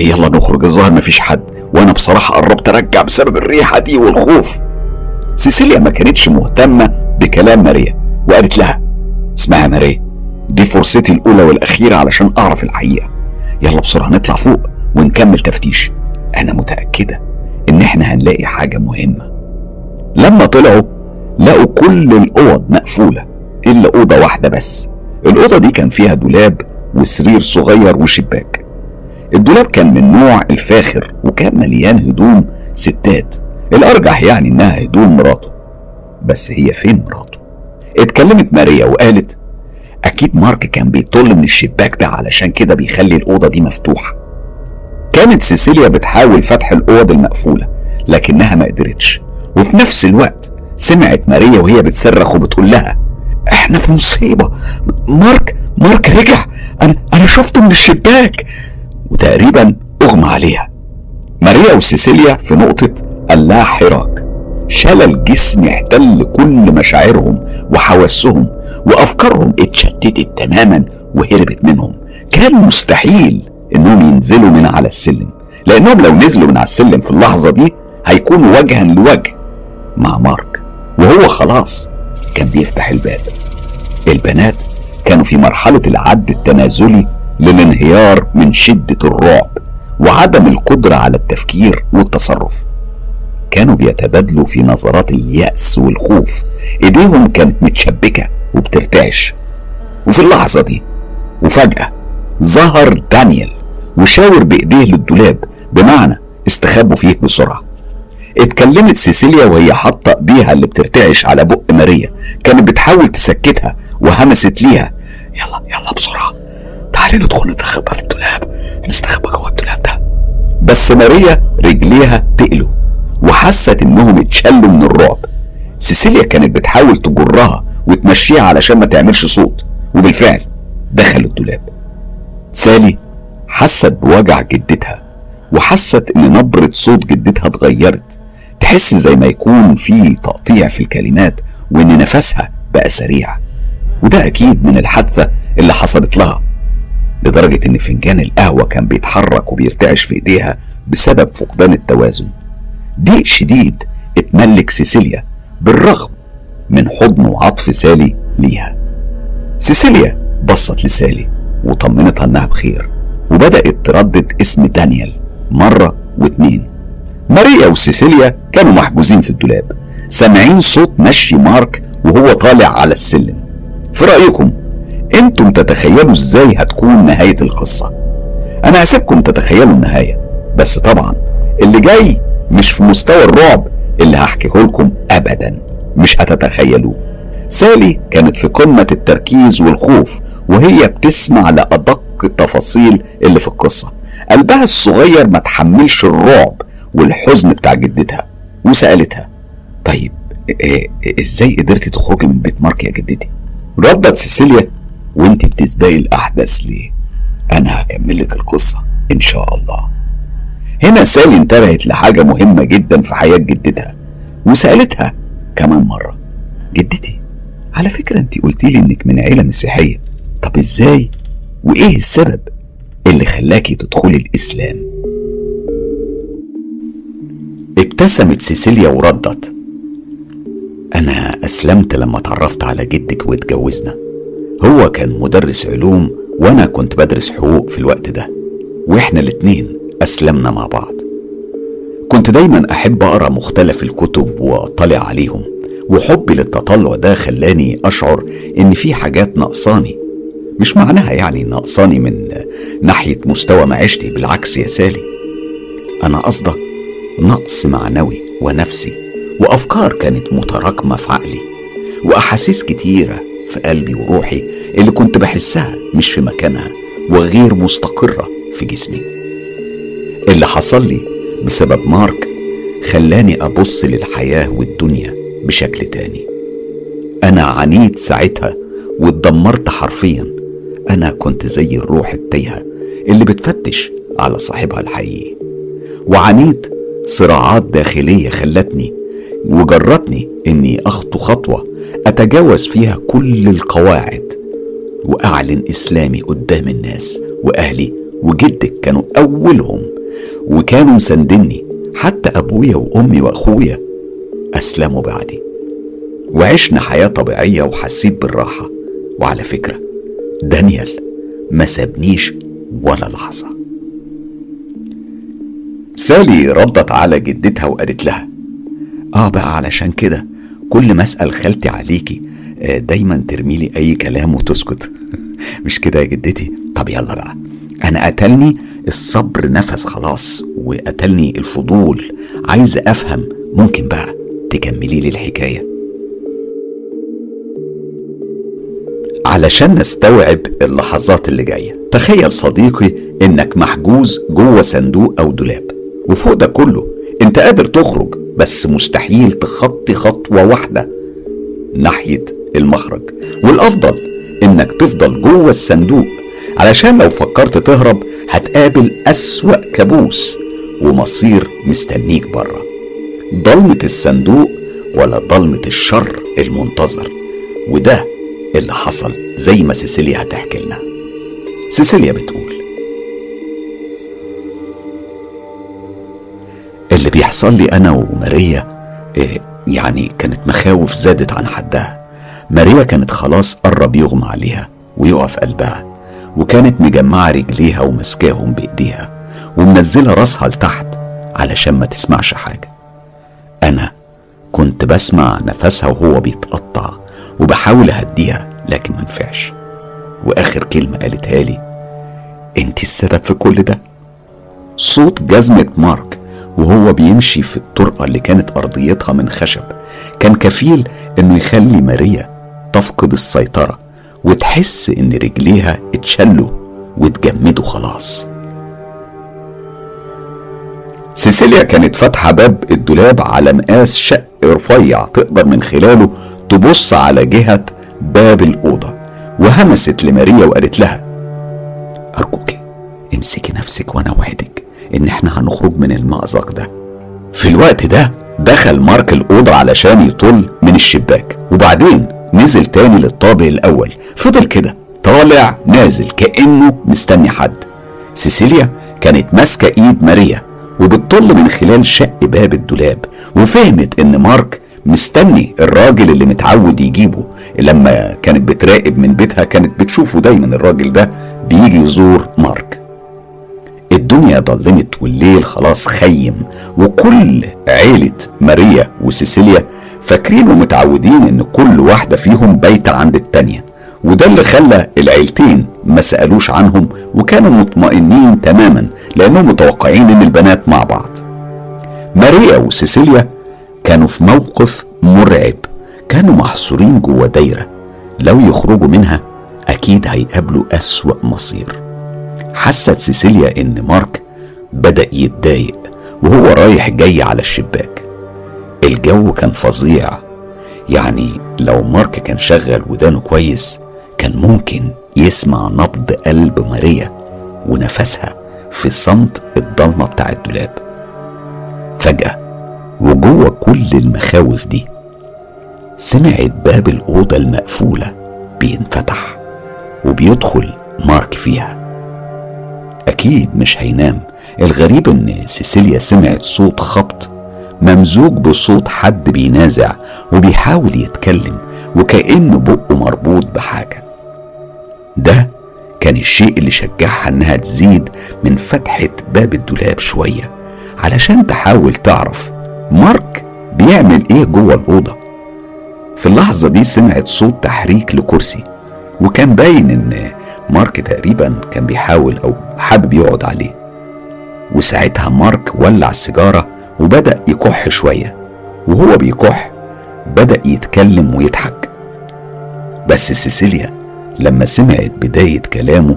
يلا نخرج الظاهر مفيش حد. وأنا بصراحة قربت أرجع بسبب الريحة دي والخوف. سيسيليا ما كانتش مهتمة بكلام ماريا وقالت لها اسمعي ماريا دي فرصتي الأولى والأخيرة علشان أعرف الحقيقة. يلا بسرعة نطلع فوق ونكمل تفتيش. أنا متأكدة إن إحنا هنلاقي حاجة مهمة. لما طلعوا لقوا كل الأوض مقفولة إلا أوضة واحدة بس. الأوضة دي كان فيها دولاب وسرير صغير وشباك. الدولاب كان من نوع الفاخر وكان مليان هدوم ستات. الأرجح يعني إنها هدوم مراته بس هي فين مراته؟ اتكلمت ماريا وقالت أكيد مارك كان بيطل من الشباك ده علشان كده بيخلي الأوضة دي مفتوحة. كانت سيسيليا بتحاول فتح الأوض المقفولة لكنها ما قدرتش. وفي نفس الوقت سمعت ماريا وهي بتصرخ وبتقول لها إحنا في مصيبة. مارك مارك رجع. أنا أنا شفته من الشباك. وتقريبا أغمى عليها. ماريا وسيسيليا في نقطة اللا حراك. شلل جسم احتل كل مشاعرهم وحواسهم وأفكارهم اتشتتت تماما وهربت منهم. كان مستحيل إنهم ينزلوا من على السلم. لأنهم لو نزلوا من على السلم في اللحظة دي هيكونوا وجها لوجه مع مارك. وهو خلاص كان بيفتح الباب. البنات كانوا في مرحلة العد التنازلي للانهيار من شدة الرعب وعدم القدرة على التفكير والتصرف. كانوا بيتبادلوا في نظرات اليأس والخوف. إيديهم كانت متشبكة وبترتعش. وفي اللحظة دي وفجأة ظهر دانيال وشاور بإيديه للدولاب بمعنى استخبوا فيه بسرعة. اتكلمت سيسيليا وهي حاطة إيديها اللي بترتعش على بق ماريا. كانت بتحاول تسكتها وهمست ليها. يلا يلا بسرعة. تعالي ندخل نتخبى في الدولاب. نستخبى جوه الدولاب ده. بس ماريا رجليها تقلوا وحست إنهم اتشلوا من الرعب. سيسيليا كانت بتحاول تجرها وتمشيها علشان ما تعملش صوت. وبالفعل دخلوا الدولاب. سالي حست بوجع جدتها وحست إن نبرة صوت جدتها اتغيرت. تحس زي ما يكون في تقطيع في الكلمات وإن نفسها بقى سريع. وده أكيد من الحادثة اللي حصلت لها لدرجة إن فنجان القهوة كان بيتحرك وبيرتعش في إيديها بسبب فقدان التوازن. ضيق شديد اتملك سيسيليا بالرغم من حضن وعطف سالي ليها. سيسيليا بصت لسالي. وطمنتها انها بخير وبدأت تردد اسم دانيال مرة واتنين. ماريا وسيسيليا كانوا محجوزين في الدولاب سامعين صوت مشي مارك وهو طالع على السلم. في رأيكم أنتم تتخيلوا إزاي هتكون نهاية القصة؟ أنا هسيبكم تتخيلوا النهاية بس طبعا اللي جاي مش في مستوى الرعب اللي هحكيه لكم ابدا مش هتتخيلوه. سالي كانت في قمة التركيز والخوف وهي بتسمع لأدق التفاصيل اللي في القصة. قلبها الصغير ما تحملش الرعب والحزن بتاع جدتها وسألتها طيب إيه إزاي قدرتي تخرجي من بيت مارك يا جدتي؟ ردت سيسيليا وانت بتسبقي الأحداث ليه؟ أنا هكمل لك القصة إن شاء الله. هنا سالي انتبهت لحاجة مهمة جدا في حياة جدتها وسألتها كمان مرة جدتي على فكرة انت قلتي لي إنك من عيلة مسيحية. طب إزاي؟ وإيه السبب اللي خلاكي تدخلي الإسلام؟ ابتسمت سيسيليا وردت. أنا أسلمت لما اتعرفت على جدك واتجوزنا. هو كان مدرس علوم وأنا كنت بدرس حقوق في الوقت ده. وإحنا الاتنين أسلمنا مع بعض. كنت دايما أحب أقرأ مختلف الكتب وأطلع عليهم. وحبي للتطلع ده خلاني أشعر إن في حاجات ناقصاني. مش معناها يعني ناقصاني من ناحية مستوى معيشتي بالعكس يا سالي. أنا قصده نقص معنوي ونفسي وأفكار كانت متراكمة في عقلي وأحاسيس كتيرة في قلبي وروحي اللي كنت بحسها مش في مكانها وغير مستقرة في جسمي. اللي حصل لي بسبب مارك خلاني أبص للحياة والدنيا بشكل تاني. أنا عانيت ساعتها واتدمرت حرفيا. أنا كنت زي الروح التايهة اللي بتفتش على صاحبها الحقيقي. وعانيت صراعات داخلية خلتني وجرتني إني أخطو خطوة أتجاوز فيها كل القواعد وأعلن إسلامي قدام الناس وأهلي وجدك كانوا أولهم وكانوا مساندني حتى أبويا وأمي وأخويا أسلموا بعدي. وعشنا حياة طبيعية وحسيت بالراحة. وعلى فكرة دانيال ما سابنيش ولا لحظة. سالي ردت على جدتها وقالت لها آه بقى علشان كده كل ما أسأل خالتي عليكي آه، دايما ترميلي أي كلام وتسكت. مش كده يا جدتي؟ طب يلا بقى. أنا قتلني الصبر نفس خلاص وقتلني الفضول. عايز أفهم ممكن بقى تكملي لي الحكاية؟ علشان نستوعب اللحظات اللي جاية. تخيل صديقي إنك محجوز جوه صندوق أو دولاب. وفوق ده كله أنت قادر تخرج بس مستحيل تخطي خطوة واحدة ناحية المخرج. والأفضل إنك تفضل جوه الصندوق علشان لو فكرت تهرب هتقابل أسوأ كابوس ومصير مستنيك بره. ضلمة الصندوق ولا ضلمة الشر المنتظر. وده اللي حصل زي ما سيسيليا هتحكي لنا. سيسيليا بتقول اللي بيحصل لي أنا وماريا إيه يعني كانت مخاوف زادت عن حدها. ماريا كانت خلاص قرب يغمى عليها ويقف قلبها وكانت مجمعة رجليها ومسكاهم بإيديها ومنزلة راسها لتحت علشان ما تسمعش حاجة. أنا كنت بسمع نفسها وهو بيتقطع وبحاول أهديها لكن منفعش وآخر كلمة قالتها لي أنت السبب في كل ده. صوت جزمة مارك وهو بيمشي في الطرقة اللي كانت أرضيتها من خشب كان كفيل إنه يخلي ماريا تفقد السيطرة وتحس إن رجليها اتشلوا واتجمدوا خلاص. سيسيليا كانت فاتحة باب الدولاب على مقاس شق رفيع تقدر من خلاله تبص على جهة باب الأوضة وهمست لماريا وقالت لها أرجوك امسكي نفسك وأنا وعدك إن إحنا هنخرج من المأزق ده. في الوقت ده دخل مارك الأوضة علشان يطل من الشباك وبعدين نزل تاني للطابق الأول. فضل كده طالع نازل كأنه مستني حد. سيسيليا كانت ماسكة إيد ماريا وبتطل من خلال شق باب الدولاب وفهمت إن مارك مستني الراجل اللي متعود يجيبه. لما كانت بتراقب من بيتها كانت بتشوفه دايما الراجل ده بيجي يزور مارك. الدنيا ضلمت والليل خلاص خيم وكل عيلة ماريا وسيسيليا فاكرين ومتعودين إن كل واحدة فيهم بايتة عند التانية. وده اللي خلى العيلتين ما سألوش عنهم وكانوا مطمئنين تماما لأنهم متوقعين إن البنات مع بعض. ماريا وسيسيليا كانوا في موقف مرعب. كانوا محصورين جوه دايرة. لو يخرجوا منها أكيد هيقابلوا أسوأ مصير. حست سيسيليا إن مارك بدأ يتضايق وهو رايح جاي على الشباك. الجو كان فظيع. يعني لو مارك كان شغل ودانه كويس كان ممكن يسمع نبض قلب ماريا ونفسها في صمت الضلمة بتاع الدولاب. فجأة وجوه كل المخاوف دي. سمعت باب الأوضة المقفولة بينفتح وبيدخل مارك فيها. أكيد مش هينام. الغريب إن سيسيليا سمعت صوت خبط ممزوج بصوت حد بينازع وبيحاول يتكلم وكأنه بقه مربوط بحاجة. ده كان الشيء اللي شجعها إنها تزيد من فتحة باب الدولاب شوية علشان تحاول تعرف مارك بيعمل إيه جوه الأوضة؟ في اللحظة دي سمعت صوت تحريك لكرسي وكان باين إن مارك تقريبا كان بيحاول أو حابب يقعد عليه. وساعتها مارك ولع السيجارة وبدأ يكح شوية وهو بيكح بدأ يتكلم ويضحك. بس سيسيليا لما سمعت بداية كلامه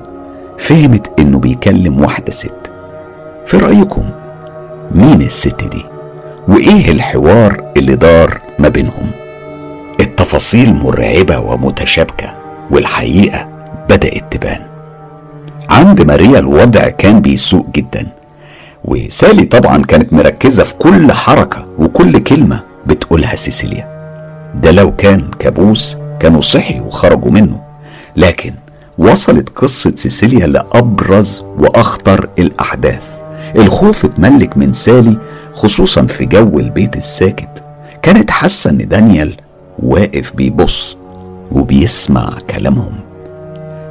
فهمت إنه بيكلم واحدة ست. في رأيكم مين الست دي؟ وإيه الحوار اللي دار ما بينهم؟ التفاصيل مرعبة ومتشابكة والحقيقة بدأت تبان. عند ماريا الوضع كان بيسوء جدا وسالي طبعا كانت مركزة في كل حركة وكل كلمة بتقولها سيسيليا. ده لو كان كابوس كانوا صحي وخرجوا منه لكن وصلت قصة سيسيليا لأبرز وأخطر الأحداث. الخوف اتملك من سالي خصوصا في جو البيت الساكت. كانت حاسة إن دانيال واقف بيبص وبيسمع كلامهم.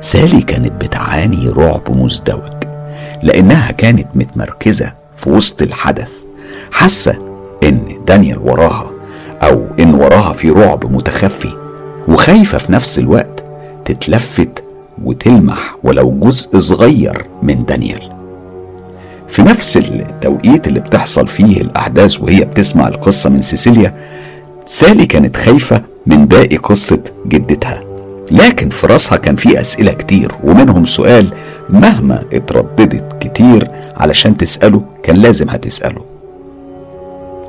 سالي كانت بتعاني رعب مزدوج لأنها كانت متمركزة في وسط الحدث. حاسة إن دانيال وراها أو إن وراها في رعب متخفي وخايفة في نفس الوقت تتلفت وتلمح ولو جزء صغير من دانيال. في نفس التوقيت اللي بتحصل فيه الأحداث وهي بتسمع القصة من سيسيليا سالي كانت خايفة من باقي قصة جدتها. لكن في راسها كان في أسئلة كتير ومنهم سؤال مهما اترددت كتير علشان تسأله كان لازم هتسأله.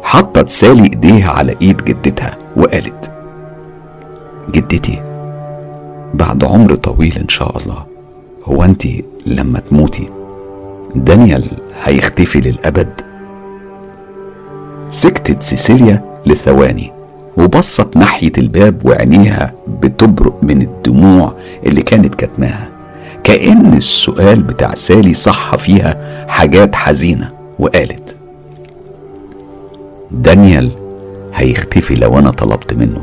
حطت سالي إيديها على إيد جدتها وقالت جدتي بعد عمر طويل إن شاء الله هو انت لما تموتي؟ دانيال هيختفي للأبد. سكتت سيسيليا لثواني وبصت ناحية الباب وعينيها بتبرق من الدموع اللي كانت كاتماها. كأن السؤال بتاع سالي صح فيها حاجات حزينة وقالت دانيال هيختفي لو أنا طلبت منه.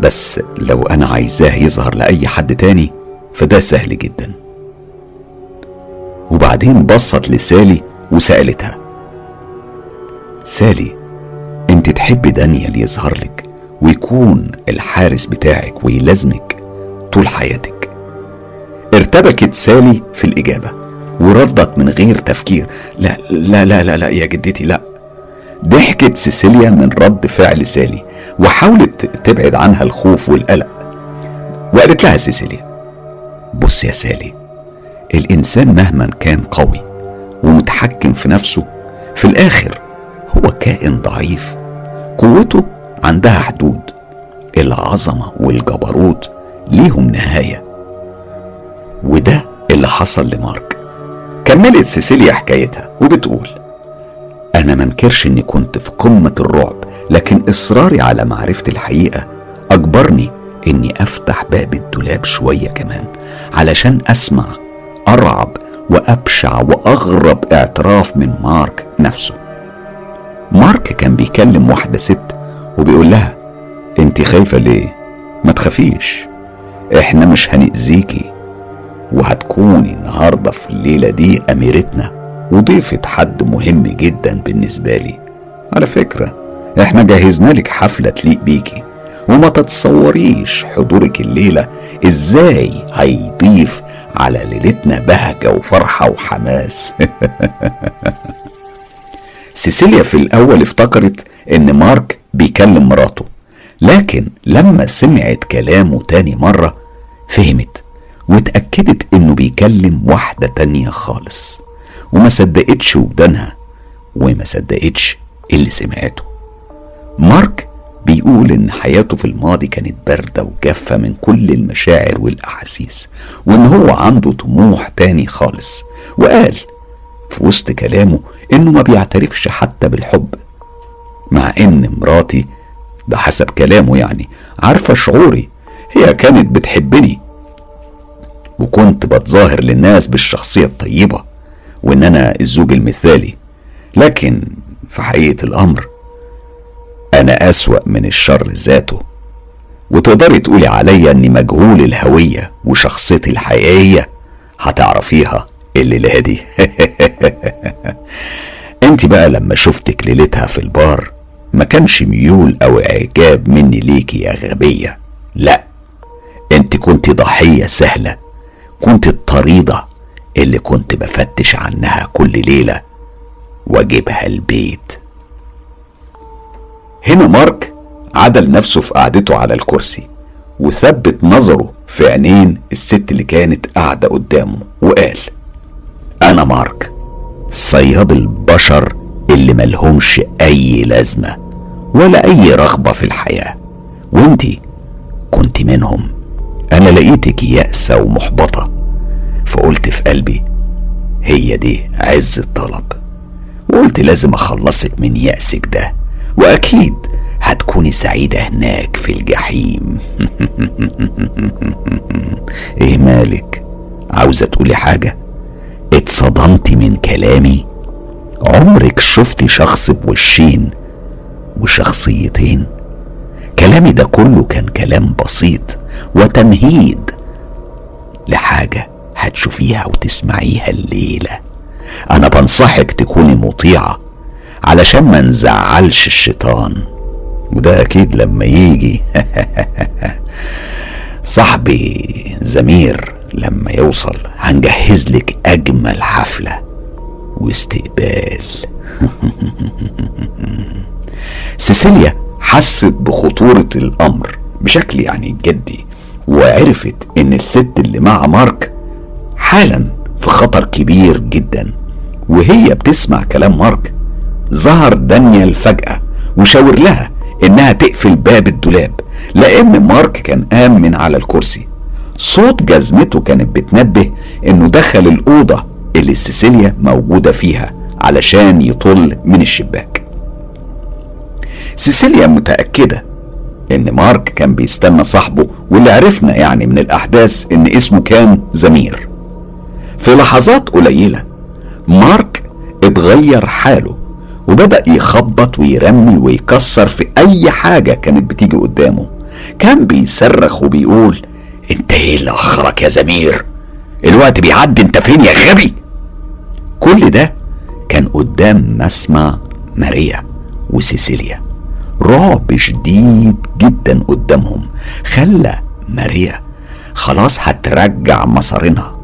بس لو أنا عايزاه يظهر لأي حد تاني فده سهل جدا. وبعدين بصت لسالي وسألتها. سالي انت تحبي دانيال يظهر لك ويكون الحارس بتاعك ويلازمك طول حياتك. ارتبكت سالي في الإجابة وردت من غير تفكير. لا لا لا لا, لا يا جدتي لا. ضحكت سيسيليا من رد فعل سالي وحاولت تبعد عنها الخوف والقلق. وقالت لها سيسيليا بص يا سالي الإنسان مهما كان قوي ومتحكم في نفسه في الآخر هو كائن ضعيف قوته عندها حدود العظمة والجبروت ليهم نهاية. وده اللي حصل لمارك. كملت سيسيليا حكايتها وبتقول أنا منكرش إني كنت في قمة الرعب لكن إصراري على معرفة الحقيقة أجبرني إني أفتح باب الدولاب شوية كمان علشان أسمع أرعب وأبشع وأغرب اعتراف من مارك نفسه. مارك كان بيكلم واحدة ست وبيقول لها انت خايفة ليه؟ ما تخافيش إحنا مش هنأذيكي وهتكوني النهاردة في الليلة دي أميرتنا. وضيفة حد مهم جدا بالنسبة لي. على فكرة إحنا جهزنا لك حفلة تليق بيكي. وما تتصوريش حضورك الليلة إزاي هيضيف على ليلتنا بهجة وفرحة وحماس. سيسيليا في الأول افتكرت إن مارك بيكلم مراته لكن لما سمعت كلامه تاني مرة فهمت واتأكدت إنه بيكلم واحدة تانية خالص وما صدقتش ودانها وما صدقتش اللي سمعته. مارك بيقول إن حياته في الماضي كانت باردة وجافة من كل المشاعر والأحاسيس وإن هو عنده طموح تاني خالص. وقال في وسط كلامه إنه ما بيعترفش حتى بالحب مع إن مراتي ده حسب كلامه يعني عارفة شعوري هي كانت بتحبني. وكنت بتظاهر للناس بالشخصية الطيبة وإن أنا الزوج المثالي. لكن في حقيقة الأمر أنا أسوأ من الشر ذاته. وتقدري تقولي عليا إني مجهول الهوية وشخصيتي الحقيقية؟ هتعرفيها الليلة دي. أنت بقى لما شفتك ليلتها في البار ما كانش ميول أو إعجاب مني ليكي يا غبية. لا أنت كنت ضحية سهلة كنت الطريدة اللي كنت بفتش عنها كل ليلة واجيبها البيت. هنا مارك عدل نفسه في قعدته على الكرسي وثبت نظره في عينين الست اللي كانت قاعدة قدامه وقال أنا مارك صياد البشر اللي ملهمش أي لازمة ولا أي رغبة في الحياة. وانتي كنت منهم. أنا لقيتك يأسة ومحبطة. فقلت في قلبي هي دي عز الطلب. وقلت لازم أخلصك من يأسك ده. وأكيد هتكوني سعيدة هناك في الجحيم. إيه مالك؟ عاوزة تقولي حاجة؟ اتصدمتي من كلامي. عمرك شفتي شخص بوشين وشخصيتين؟ كلامي ده كله كان كلام بسيط وتمهيد لحاجة هتشوفيها وتسمعيها الليلة. أنا بنصحك تكوني مطيعة. علشان ما نزعلش الشيطان. وده أكيد لما يجي صاحبي زمير لما يوصل هنجهز لك أجمل حفلة واستقبال. سيسيليا حست بخطورة الأمر بشكل يعني جدي وعرفت إن الست اللي مع مارك حالا في خطر كبير جدا وهي بتسمع كلام مارك ظهر دانيال فجأة وشاور لها إنها تقفل باب الدولاب لأن مارك كان قام من على الكرسي. صوت جزمته كانت بتنبه إنه دخل الأوضة اللي سيسيليا موجودة فيها علشان يطل من الشباك. سيسيليا متأكدة إن مارك كان بيستنى صاحبه واللي عرفنا يعني من الأحداث إن اسمه كان زمير. في لحظات قليلة مارك اتغير حاله وبدأ يخبط ويرمي ويكسر في أي حاجة كانت بتيجي قدامه. كان بيصرخ وبيقول أنت إيه اللي أخرك يا زمير؟ الوقت بيعدي أنت فين يا غبي؟ كل ده كان قدام مسمع ماريا وسيسيليا. رعب شديد جدا قدامهم خلى ماريا خلاص هترجع مصارينها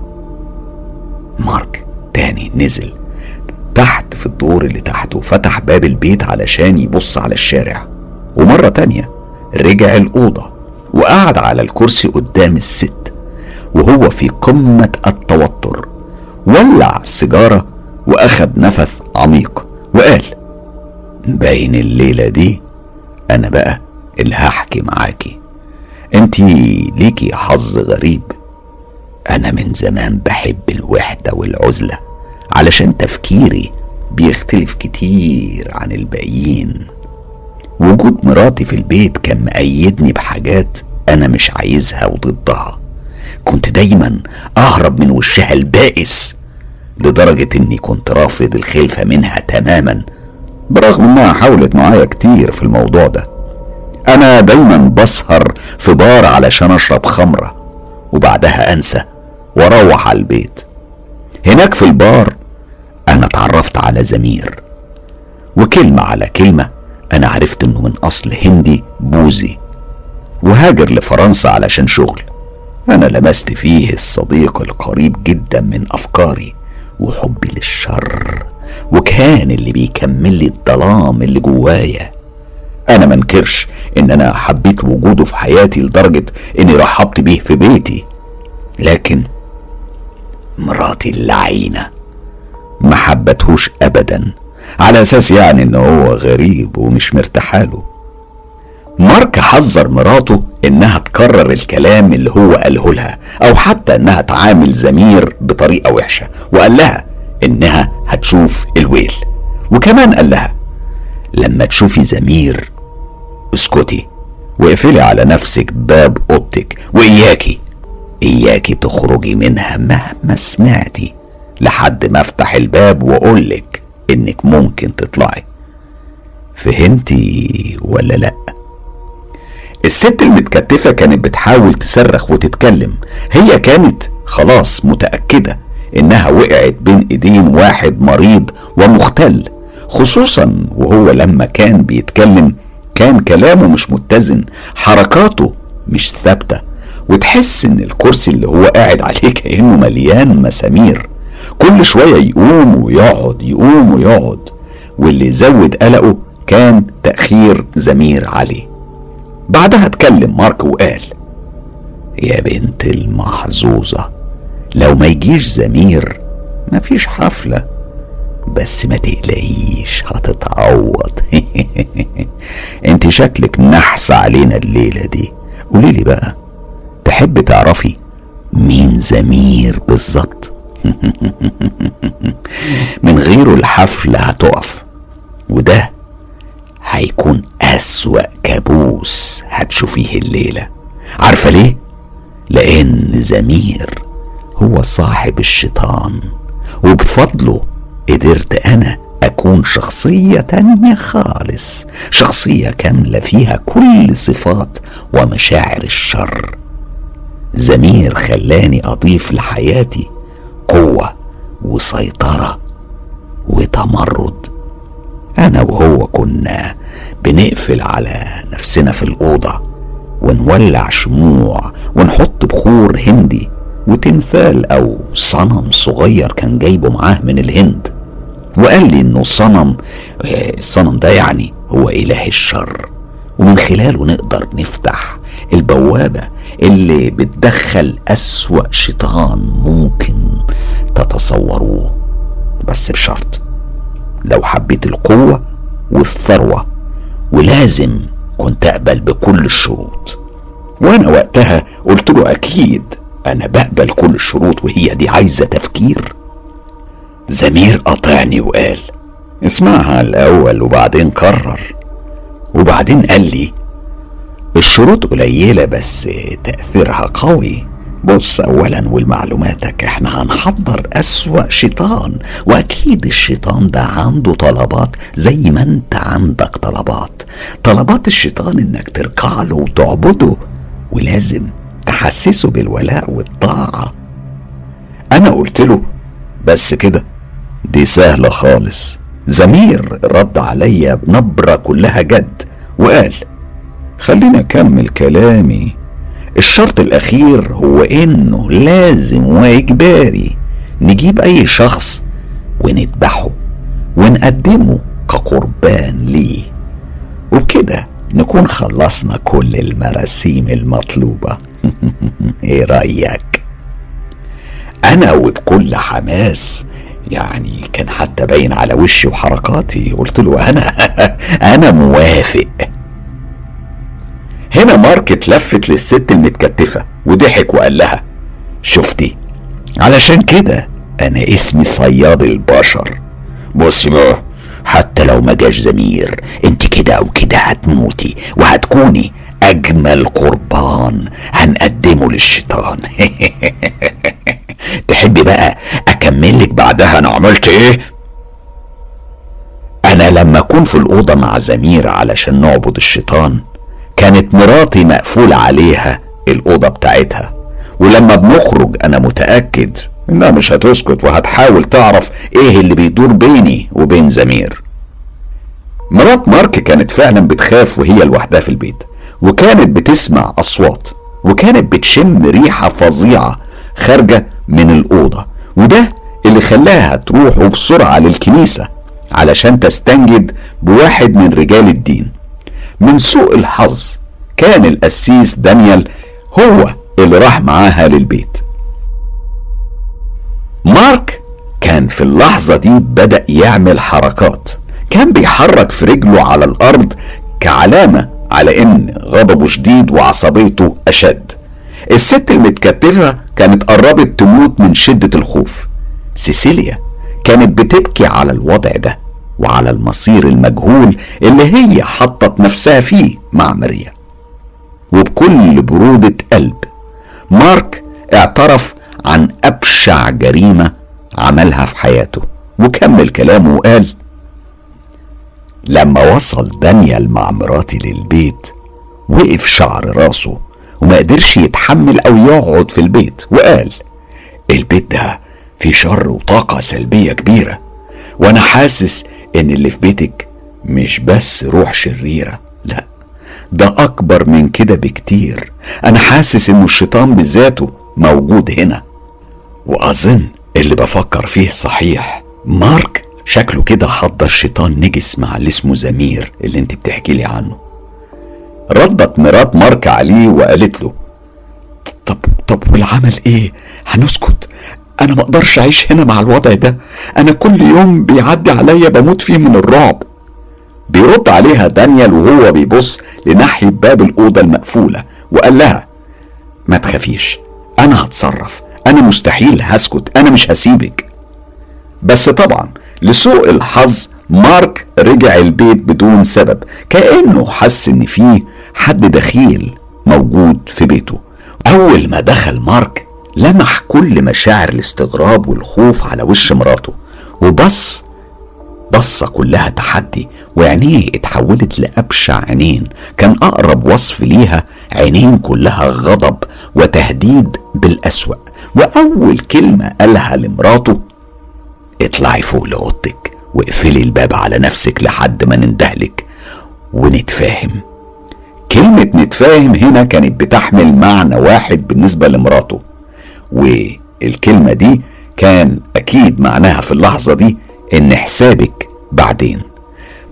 مارك تاني نزل. تحت في الدور اللي تحت وفتح باب البيت علشان يبص على الشارع. ومرة تانية رجع الأوضة وقعد على الكرسي قدام الست وهو في قمة التوتر. ولع سيجارة وأخد نفس عميق وقال باين الليلة دي أنا بقى اللي هحكي معاكي. انتي ليكي حظ غريب. أنا من زمان بحب الوحدة والعزلة. علشان تفكيري بيختلف كتير عن الباقيين. وجود مراتي في البيت كان مأيدني بحاجات أنا مش عايزها وضدها. كنت دايما أهرب من وشها البائس لدرجة إني كنت رافض الخلفة منها تماما برغم إنها حاولت معايا كتير في الموضوع ده. أنا دايما بسهر في بار علشان أشرب خمرة وبعدها أنسى وأروح على البيت. هناك في البار أنا اتعرفت على زمير. وكلمة على كلمة أنا عرفت إنه من أصل هندي بوذي. وهاجر لفرنسا علشان شغل. أنا لمست فيه الصديق القريب جدا من أفكاري. وحبي للشر. وكان اللي بيكمل لي الظلام اللي جوايا. أنا منكرش إن أنا حبيت وجوده في حياتي لدرجة إني رحبت بيه في بيتي. لكن مراتي اللعينة. ما حبتهوش أبدا. على أساس يعني إن هو غريب ومش مرتاحاله مارك حذر مراته إنها تكرر الكلام اللي هو قاله لها أو حتى إنها تعامل زمير بطريقة وحشة وقال لها إنها هتشوف الويل. وكمان قال لها لما تشوفي زمير اسكتي واقفلي على نفسك باب أوضتك وإياكي إياكي تخرجي منها مهما سمعتي. لحد ما افتح الباب واقولك انك ممكن تطلعي. فهمتي ولا لأ؟ الست المتكتفة كانت بتحاول تصرخ وتتكلم. هي كانت خلاص متأكدة إنها وقعت بين إيدين واحد مريض ومختل خصوصا وهو لما كان بيتكلم كان كلامه مش متزن حركاته مش ثابتة وتحس إن الكرسي اللي هو قاعد عليه كأنه مليان مسامير. كل شوية يقوم ويقعد يقوم ويقعد. واللي زود قلقه كان تأخير زمير عليه بعدها اتكلم مارك وقال يا بنت المحظوظة لو ما يجيش زمير مفيش حفلة بس ما تقلقيش هتتعوض. انت شكلك نحس علينا الليلة دي. قوليلي بقى تحب تعرفي مين زمير بالظبط؟ من غيره الحفلة هتقف. وده هيكون أسوأ كابوس هتشوفيه الليلة. عارفة ليه؟ لأن زمير هو صاحب الشيطان وبفضله قدرت أنا أكون شخصية تانية خالص شخصية كاملة فيها كل صفات ومشاعر الشر. زمير خلاني أضيف لحياتي قوة وسيطرة وتمرد. أنا وهو كنا بنقفل على نفسنا في الأوضة ونولع شموع ونحط بخور هندي وتمثال أو صنم صغير كان جايبه معاه من الهند. وقال لي إنه صنم الصنم ده يعني هو إله الشر ومن خلاله نقدر نفتح البوابة اللي بتدخل أسوأ شيطان ممكن تتصوروه بس بشرط لو حبيت القوة والثروة ولازم كنت أقبل بكل الشروط. وأنا وقتها قلت له أكيد أنا بقبل كل الشروط وهي دي عايزة تفكير. زمير قاطعني وقال اسمعها الأول وبعدين قرر وبعدين قال لي الشروط قليلة بس تأثيرها قوي. بص أولا ولمعلوماتك إحنا هنحضر أسوأ شيطان. وأكيد الشيطان ده عنده طلبات زي ما أنت عندك طلبات. طلبات الشيطان إنك تركع له وتعبده ولازم تحسسه بالولاء والطاعة. أنا قلت له بس كده. دي سهلة خالص. زمير رد عليا بنبرة كلها جد وقال خليني أكمل كلامي. الشرط الأخير هو إنه لازم وإجباري نجيب أي شخص ونذبحه ونقدمه كقربان ليه. وبكده نكون خلصنا كل المراسيم المطلوبة. إيه رأيك؟ أنا وبكل حماس يعني كان حتى باين على وشي وحركاتي. قلت له أنا أنا موافق. هنا مارك اتلفت للست المتكتفة وضحك وقال لها شفتي؟ علشان كده أنا اسمي صياد البشر. بصي بقى حتى لو ما جاش زمير انت كده أو كده هتموتي وهتكوني أجمل قربان هنقدمه للشيطان. تحبي بقى اكملك بعدها أنا عملت إيه؟ أنا لما أكون في الأوضة مع زمير علشان نعبد الشيطان كانت مراتي مقفول عليها الأوضة بتاعتها. ولما بنخرج أنا متأكد إنها مش هتسكت وهتحاول تعرف إيه اللي بيدور بيني وبين زمير. مرات مارك كانت فعلا بتخاف وهي لوحدها في البيت وكانت بتسمع أصوات وكانت بتشم ريحة فظيعة خارجة من الأوضة وده اللي خلاها تروح بسرعة للكنيسة علشان تستنجد بواحد من رجال الدين. من سوء الحظ. كان القسيس دانيال هو اللي راح معاها للبيت. مارك كان في اللحظة دي بدأ يعمل حركات. كان بيحرك في رجله على الأرض كعلامة على إن غضبه شديد وعصبيته أشد. الست المتكتفة كانت قربت تموت من شدة الخوف. سيسيليا كانت بتبكي على الوضع ده. وعلى المصير المجهول اللي هي حطت نفسها فيه مع ماريا. وبكل برودة قلب مارك اعترف عن أبشع جريمة عملها في حياته وكمل كلامه وقال لما وصل دانيال مع مراتي للبيت وقف شعر راسه وما قدرش يتحمل أو يقعد في البيت وقال البيت ده فيه شر وطاقة سلبية كبيرة وأنا حاسس إن اللي في بيتك مش بس روح شريرة لا ده أكبر من كده بكتير. أنا حاسس إنه الشيطان بذاته موجود هنا. وأظن اللي بفكر فيه صحيح. مارك شكله كده حضر شيطان نجس مع اللي اسمه زمير اللي انت بتحكي لي عنه. ردت مرات مارك عليه وقالت له طب طب والعمل إيه؟ هنسكت. أنا ما أقدرش أعيش هنا مع الوضع ده. أنا كل يوم بيعدي عليا بموت فيه من الرعب. بيرد عليها دانيال وهو بيبص لناحية باب الأوضة المقفولة وقال لها ما تخافيش أنا هتصرف. أنا مستحيل هسكت. أنا مش هسيبك. بس طبعا لسوء الحظ مارك رجع البيت بدون سبب كأنه حس إن فيه حد دخيل موجود في بيته. أول ما دخل مارك لمح كل مشاعر الاستغراب والخوف على وش مراته وبص بصة كلها تحدي وعينيه اتحولت لأبشع عينين. كان أقرب وصف ليها عينين كلها غضب وتهديد بالأسوأ. وأول كلمة قالها لمراته اطلعي فوق لأوضتك واقفلي الباب على نفسك لحد ما نندهلك ونتفاهم. كلمة نتفاهم هنا كانت بتحمل معنى واحد بالنسبة لمراته. والكلمة دي كان أكيد معناها في اللحظة دي إن حسابك بعدين.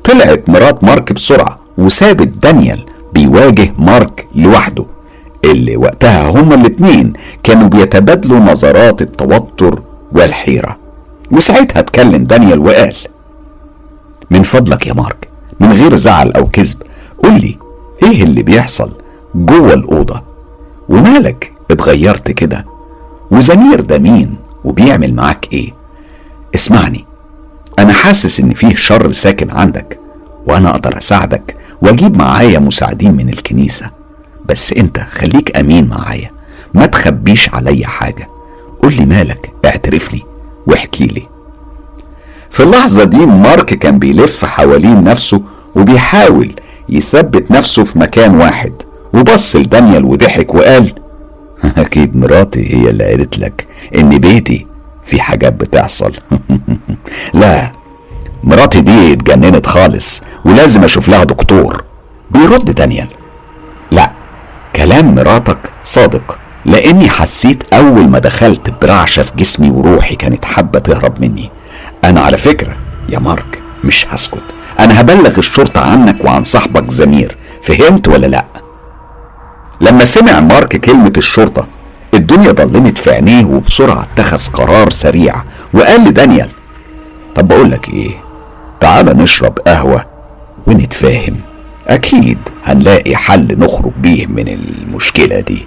طلعت مرات مارك بسرعة وسابت دانيال بيواجه مارك لوحده اللي وقتها هما الاتنين كانوا بيتبادلوا نظرات التوتر والحيرة. وساعتها اتكلم دانيال وقال من فضلك يا مارك من غير زعل أو كذب قول لي إيه اللي بيحصل جوه الأوضة؟ ومالك اتغيرت كده؟ وزمير ده مين وبيعمل معاك إيه؟ اسمعني أنا حاسس إن فيه شر ساكن عندك وأنا أقدر أساعدك وأجيب معايا مساعدين من الكنيسة. بس أنت خليك أمين معايا ما تخبيش عليا حاجة. قول لي مالك اعترف لي واحكي لي. في اللحظة دي مارك كان بيلف حوالين نفسه وبيحاول يثبت نفسه في مكان واحد وبص لدانيال وضحك وقال أكيد مراتي هي اللي قالت لك إن بيتي في حاجات بتحصل. لا مراتي دي اتجننت خالص ولازم أشوف لها دكتور. بيرد دانيال. لا كلام مراتك صادق لأني حسيت أول ما دخلت برعشة في جسمي وروحي كانت حابة تهرب مني. أنا على فكرة يا مارك مش هسكت. أنا هبلغ الشرطة عنك وعن صاحبك زمير. فهمت ولا لأ؟ لما سمع مارك كلمة الشرطة الدنيا ضلمت في عينيه وبسرعة اتخذ قرار سريع وقال لدانيال طب بقول لك إيه؟ تعال نشرب قهوة ونتفاهم. أكيد هنلاقي حل نخرج بيه من المشكلة دي.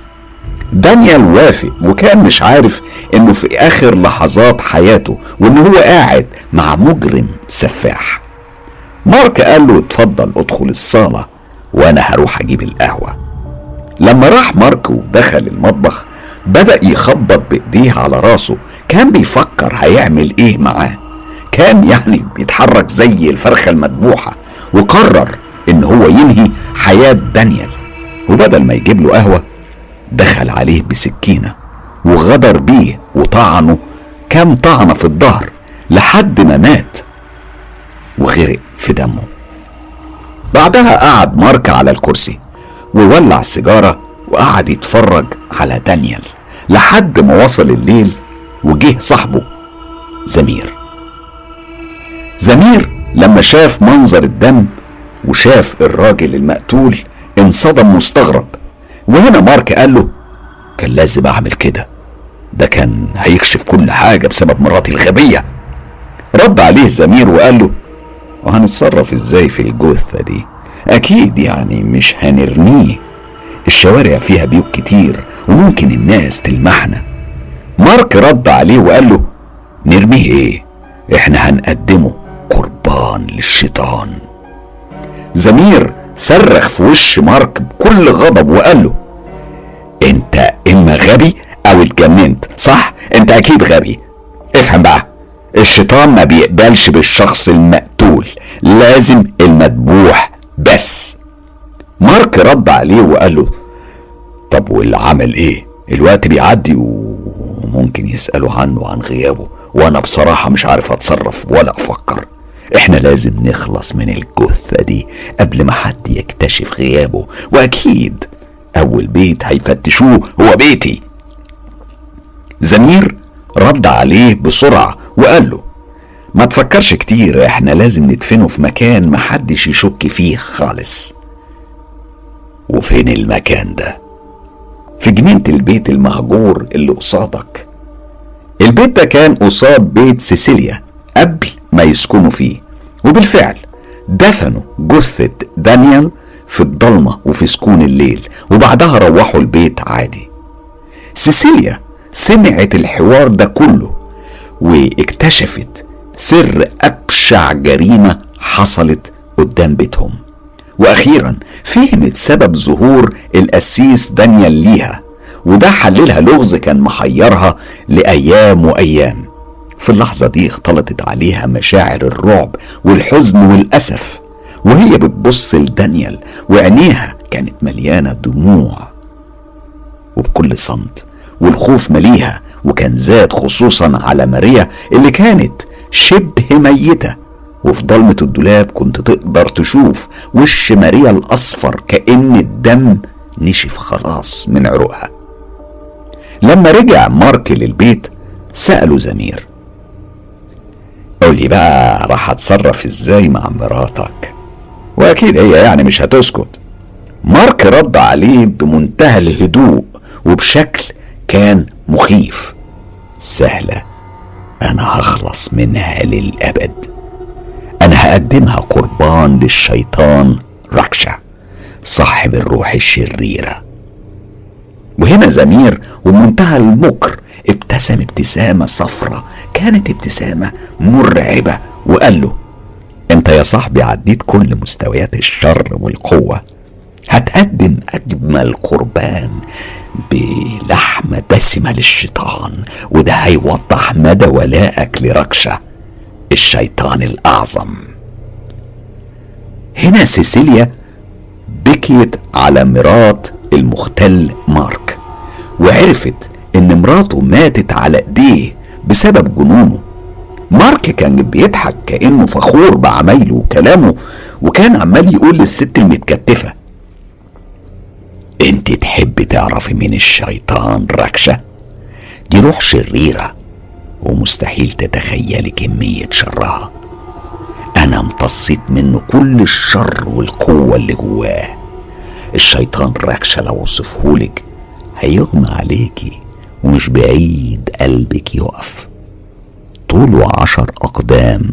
دانيال وافق وكان مش عارف إنه في آخر لحظات حياته وإن هو قاعد مع مجرم سفاح. مارك قال له اتفضل ادخل الصالة وأنا هروح أجيب القهوة. لما راح مارك ودخل المطبخ بدأ يخبط بايديه على راسه كان بيفكر هيعمل إيه معاه. كان يعني بيتحرك زي الفرخة المذبوحة وقرر إن هو ينهي حياة دانيال. وبدل ما يجيب له قهوة دخل عليه بسكينة وغدر بيه وطعنه كام طعنه في الظهر لحد ما مات وغرق في دمه. بعدها قعد مارك على الكرسي وولع السيجارة وقعد يتفرج على دانيال لحد ما وصل الليل وجه صاحبه زمير. زمير لما شاف منظر الدم وشاف الراجل المقتول انصدم مستغرب. وهنا مارك قال له كان لازم أعمل كده. ده كان هيكشف كل حاجة بسبب مراتي الغبية. رد عليه زمير وقال له وهنتصرف إزاي في الجثة دي؟ أكيد يعني مش هنرميه. الشوارع فيها بيوت كتير وممكن الناس تلمحنا. مارك رد عليه وقال له نرميه إيه؟ إحنا هنقدمه قربان للشيطان. زمير صرخ في وش مارك بكل غضب وقال له أنت إما غبي أو اتجننت صح؟ أنت أكيد غبي. افهم بقى الشيطان ما بيقبلش بالشخص المقتول لازم المذبوح بس. مارك رد عليه وقال له طب واللي عمل إيه؟ الوقت بيعدي وممكن يسألوا عنه عن غيابه وأنا بصراحة مش عارف أتصرف ولا أفكر. إحنا لازم نخلص من الجثة دي قبل ما حد يكتشف غيابه وأكيد أول بيت هيفتشوه هو بيتي. زمير رد عليه بسرعة وقال له ما تفكرش كتير إحنا لازم ندفنه في مكان محدش يشك فيه خالص. وفين المكان ده؟ في جنينة البيت المهجور اللي قصادك. البيت ده كان قصاد بيت سيسيليا قبل ما يسكنوا فيه. وبالفعل دفنوا جثة دانيال في الضلمة وفي سكون الليل وبعدها روحوا البيت عادي. سيسيليا سمعت الحوار ده كله واكتشفت سر أبشع جريمة حصلت قدام بيتهم. وأخيرا فهمت سبب ظهور القسيس دانيال ليها وده حللها لغز كان محيرها لأيام وأيام. في اللحظة دي اختلطت عليها مشاعر الرعب والحزن والأسف وهي بتبص لدانيال وعينيها كانت مليانة دموع وبكل صمت والخوف مليها وكان زاد خصوصا على ماريا اللي كانت شبه ميتة. وفي ضلمة الدولاب كنت تقدر تشوف وش ماريا الأصفر كأن الدم نشف خلاص من عروقها. لما رجع مارك للبيت سأله زمير. قولي بقى راح أتصرف إزاي مع مراتك؟ وأكيد هي يعني مش هتسكت. مارك رد عليه بمنتهى الهدوء وبشكل كان مخيف. سهلة. أنا هخلص منها للأبد. أنا هقدمها قربان للشيطان ركشة صاحب الروح الشريرة. وهنا زمير ومنتهى المكر ابتسم ابتسامة صفرة كانت ابتسامة مرعبة وقال له أنت يا صاحبي عديت كل مستويات الشر والقوة هتقدم أجمل قربان بلحمة دسمة للشيطان وده هيوضح مدى ولائك لركشة الشيطان الأعظم. هنا سيسيليا بكيت على مرات المختل مارك وعرفت إن مراته ماتت على إيديه بسبب جنونه. مارك كان بيضحك كأنه فخور بعمايله وكلامه وكان عمال يقول للست المتكتفة انت تحبي تعرفي مين الشيطان ركشة دي روح شريرة ومستحيل تتخيلي كمية شرها. أنا امتصيت منه كل الشر والقوة اللي جواه. الشيطان ركشة لو وصفهولك هيغمى عليكي ومش بعيد قلبك يقف. طوله عشر أقدام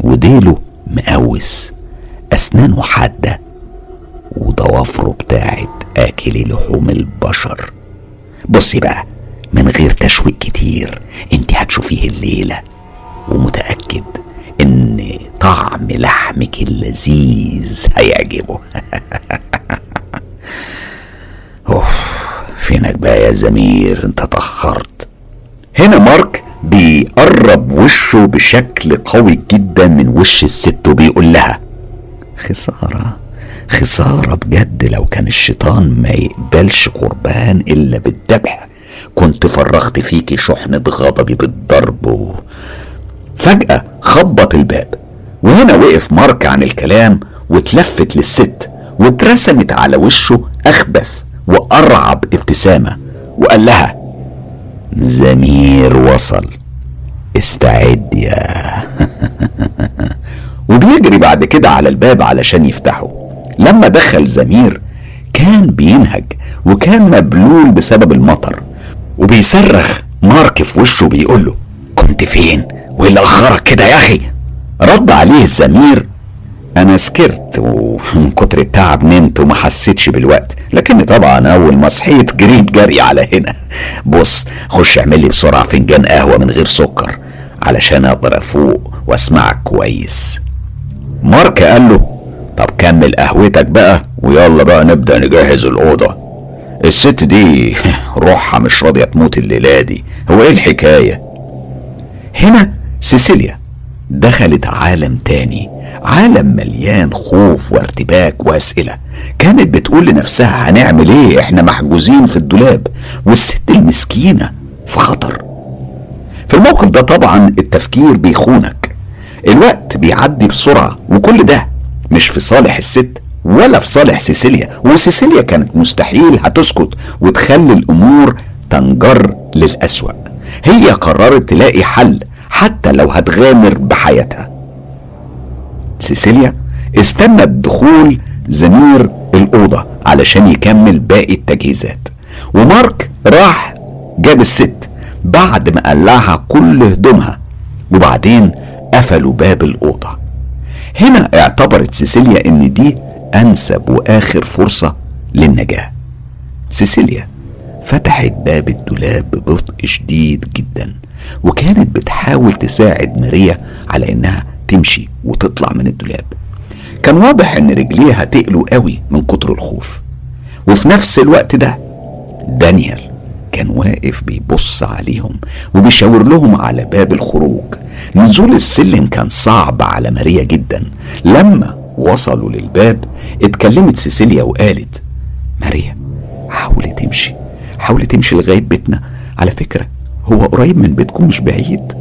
وديله مقوس أسنانه حادة وضوافره بتاعت آكلي لحوم البشر. بصي بقى من غير تشويق كتير انت هتشوفيه الليلة. ومتأكد ان طعم لحمك اللذيذ هيعجبه. أوف فينك بقى يا زمير؟ انت تأخرت هنا مارك بيقرب وشه بشكل قوي جدا من وش الست وبيقول لها خسارة. خسارة بجد لو كان الشيطان ما يقبلش قربان إلا بالذبح. كنت فرغت فيكي شحنة غضبي بالضرب و... فجأة خبط الباب. وهنا وقف مارك عن الكلام واتلفت للست واترسمت على وشه أخبث وأرعب ابتسامة وقال لها زمير وصل استعد يا وبيجري بعد كده على الباب علشان يفتحه. لما دخل زمير كان بينهج وكان مبلول بسبب المطر وبيصرخ مارك في وشه بيقول له كنت فين؟ وايه اللي أخرك كده يا أخي؟ رد عليه الزمير أنا سكرت ومن كتر التعب نمت وما حسيتش بالوقت لكني طبعا أول ما صحيت جريت جري على هنا. بص خش اعمل لي بسرعة فنجان قهوة من غير سكر علشان أقدر أفوق وأسمعك كويس. مارك قال له طب كمل قهوتك بقى ويلا بقى نبدأ نجهز الأوضة. الست دي روحها مش راضية تموت الليلة دي. هو إيه الحكاية؟ هنا سيسيليا دخلت عالم تاني عالم مليان خوف وارتباك وأسئلة. كانت بتقول لنفسها هنعمل إيه؟ إحنا محجوزين في الدولاب والست المسكينة في خطر. في الموقف ده طبعا التفكير بيخونك. الوقت بيعدي بسرعة وكل ده مش في صالح الست ولا في صالح سيسيليا. وسيسيليا كانت مستحيل هتسكت وتخلي الأمور تنجر للأسوأ. هي قررت تلاقي حل حتى لو هتغامر بحياتها. سيسيليا استنت دخول زمير الأوضة علشان يكمل باقي التجهيزات. ومارك راح جاب الست بعد ما قلعها كل هدومها وبعدين قفلوا باب الأوضة. هنا اعتبرت سيسيليا إن دي أنسب وآخر فرصة للنجاة. سيسيليا فتحت باب الدولاب ببطء شديد جدا وكانت بتحاول تساعد ماريا على إنها تمشي وتطلع من الدولاب. كان واضح إن رجليها تقلوا قوي من كتر الخوف. وفي نفس الوقت ده دانيال كان واقف بيبص عليهم وبيشاور لهم على باب الخروج. نزول السلم كان صعب على ماريا جدا. لما وصلوا للباب اتكلمت سيسيليا وقالت ماريا حاولي تمشي حاولي تمشي لغاية بيتنا. على فكرة هو قريب من بيتكم مش بعيد.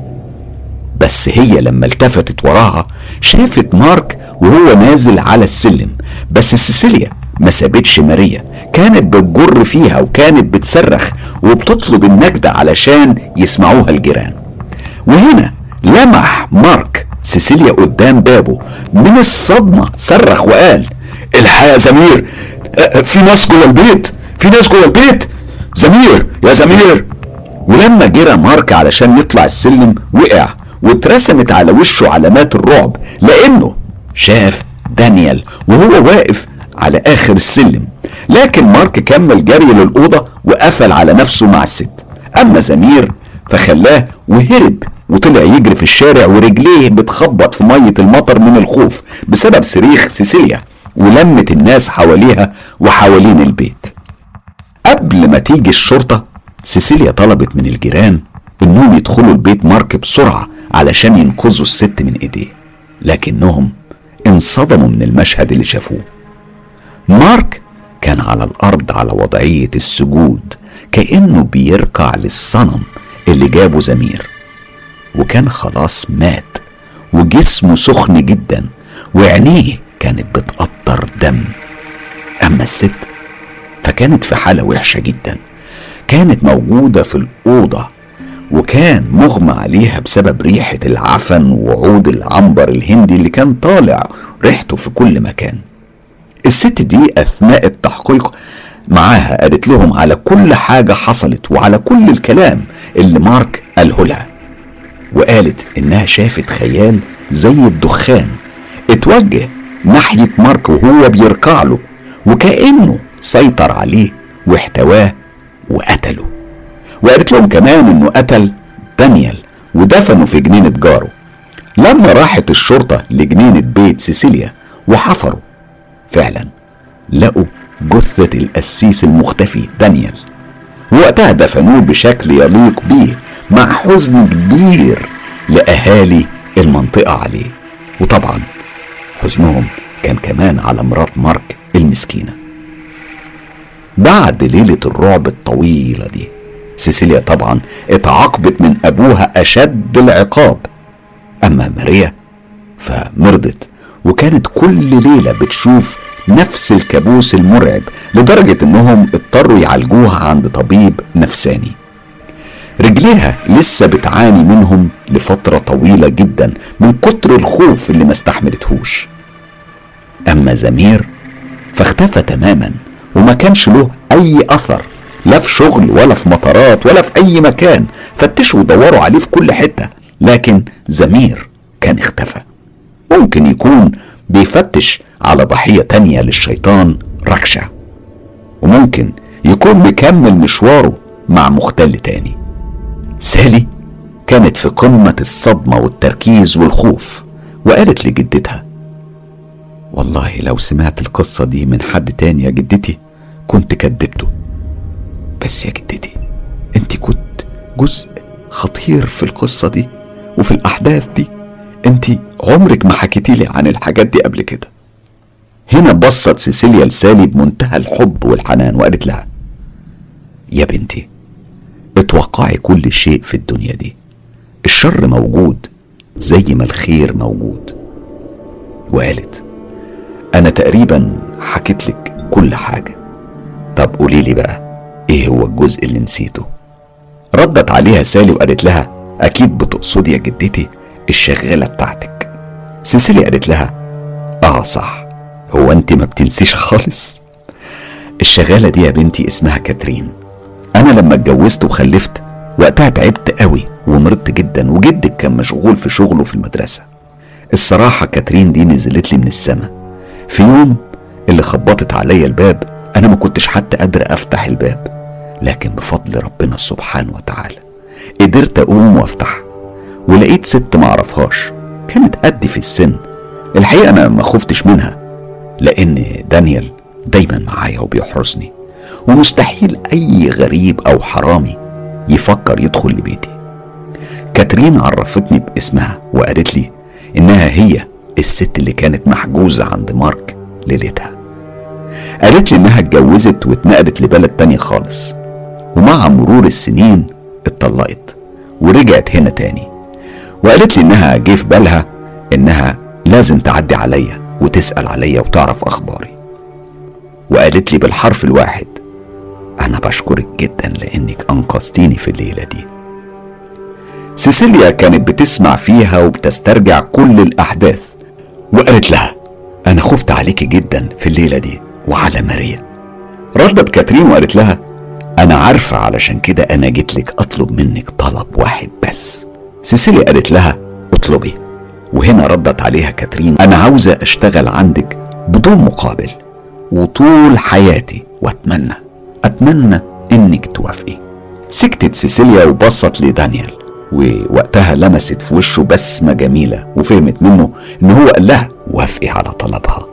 بس هي لما التفتت وراها شافت مارك وهو نازل على السلم. بس سيسيليا ما سابتش ماريا. كانت بتجر فيها وكانت بتصرخ وبتطلب النجدة علشان يسمعوها الجيران. وهنا لمح مارك سيسيليا قدام بابه. من الصدمة صرخ وقال الحق يا زمير. في ناس جوه البيت. في ناس جوه البيت. زمير يا زمير. ولما جرى مارك علشان يطلع السلم وقع واترسمت على وشه علامات الرعب لأنه شاف دانيال وهو واقف على آخر السلم. لكن مارك كمل جري للأوضة وقفل على نفسه مع الست. أما زمير فخلاه وهرب وطلع يجري في الشارع ورجليه بتخبط في مية المطر من الخوف بسبب صريخ سيسيليا ولمت الناس حواليها وحوالين البيت. قبل ما تيجي الشرطة سيسيليا طلبت من الجيران إنهم يدخلوا البيت مارك بسرعة علشان ينقذوا الست من إيديه. لكنهم انصدموا من المشهد اللي شافوه. مارك كان على الأرض على وضعية السجود كأنه بيركع للصنم اللي جابه زمير. وكان خلاص مات وجسمه سخن جدا وعينيه كانت بتقطر دم. أما الست فكانت في حالة وحشة جدا كانت موجودة في الأوضة وكان مغمى عليها بسبب ريحة العفن وعود العنبر الهندي اللي كان طالع ريحته في كل مكان. الست دي أثناء التحقيق معاها قالت لهم على كل حاجة حصلت وعلى كل الكلام اللي مارك قاله لها. وقالت إنها شافت خيال زي الدخان اتوجه ناحية مارك وهو بيركع له وكأنه سيطر عليه واحتواه وقتله. وقالت لهم كمان إنه قتل دانيال ودفنه في جنينة جاره. لما راحت الشرطة لجنينة بيت سيسيليا وحفروا فعلا. لقوا جثة القسيس المختفي دانيال وقتها دفنوه بشكل يليق بيه مع حزن كبير لأهالي المنطقة عليه. وطبعا حزنهم كان كمان على مرات مارك المسكينة. بعد ليلة الرعب الطويلة دي سيسيليا طبعا اتعاقبت من أبوها أشد العقاب. أما ماريا فمرضت. وكانت كل ليلة بتشوف نفس الكابوس المرعب لدرجة إنهم اضطروا يعالجوها عند طبيب نفساني. رجليها لسه بتعاني منهم لفترة طويلة جدا من كتر الخوف اللي ما استحملتهوش. أما زمير فاختفى تماما وما كانش له أي أثر لا في شغل ولا في مطارات ولا في أي مكان فتشوا ودوروا عليه في كل حتة. لكن زمير كان اختفى. ممكن يكون بيفتش على ضحية تانية للشيطان ركشة. وممكن يكون مكمل مشواره مع مختل تاني. سالي كانت في قمة الصدمة والتركيز والخوف وقالت لجدتها والله لو سمعت القصة دي من حد تاني يا جدتي كنت كدبته بس يا جدتي انت كنت جزء خطير في القصة دي وفي الأحداث دي. انت عمرك ما حكيتي لي عن الحاجات دي قبل كده. هنا بصت سيسيليا لسالي بمنتهى الحب والحنان وقالت لها يا بنتي اتوقعي كل شيء في الدنيا دي. الشر موجود زي ما الخير موجود. وقالت أنا تقريبا حكيت لك كل حاجة. طب قولي لي بقى إيه هو الجزء اللي نسيته؟ ردت عليها سالي وقالت لها أكيد بتقصدي يا جدتي الشغالة بتاعتك. سيسيلي قالت لها آه صح هو أنت ما بتنسيش خالص. الشغالة دي يا بنتي اسمها كاترين. أنا لما اتجوزت وخلفت وقتها تعبت قوي ومرضت جدا وجدك كان مشغول في شغله في المدرسة. الصراحة كاترين دي نزلت لي من السما. في يوم اللي خبطت عليا الباب أنا ما كنتش حتى قادر أفتح الباب لكن بفضل ربنا سبحانه وتعالى قدرت أقوم وأفتح ولقيت ست معرفهاش كانت قدي في السن. الحقيقة أنا ما خفتش منها لأن دانيال دايما معايا وبيحرسني. ومستحيل أي غريب أو حرامي يفكر يدخل لبيتي. كاترين عرفتني باسمها وقالت لي إنها هي الست اللي كانت محجوزة عند مارك ليلتها. قالت لي إنها اتجوزت واتنقلت لبلد تاني خالص. ومع مرور السنين اتطلقت ورجعت هنا تاني. وقالت لي إنها جه في بالها إنها لازم تعدي عليا وتسأل عليا وتعرف أخباري. وقالت لي بالحرف الواحد أنا بشكرك جدا لأنك أنقذتيني في الليلة دي. سيسيليا كانت بتسمع فيها وبتسترجع كل الأحداث وقالت لها أنا خفت عليكي جدا في الليلة دي وعلى ماريا. ردت كاترين وقالت لها أنا عارفة علشان كده أنا جيت لك أطلب منك طلب واحد بس. سيسيليا قالت لها اطلبي. وهنا ردت عليها كاترين أنا عاوزة أشتغل عندك بدون مقابل وطول حياتي وأتمنى أتمنى إنك توافقي. سكتت سيسيليا وبصت لدانيال ووقتها لمست في وشه بسمة جميلة وفهمت منه إن هو قال لها وافقي على طلبها.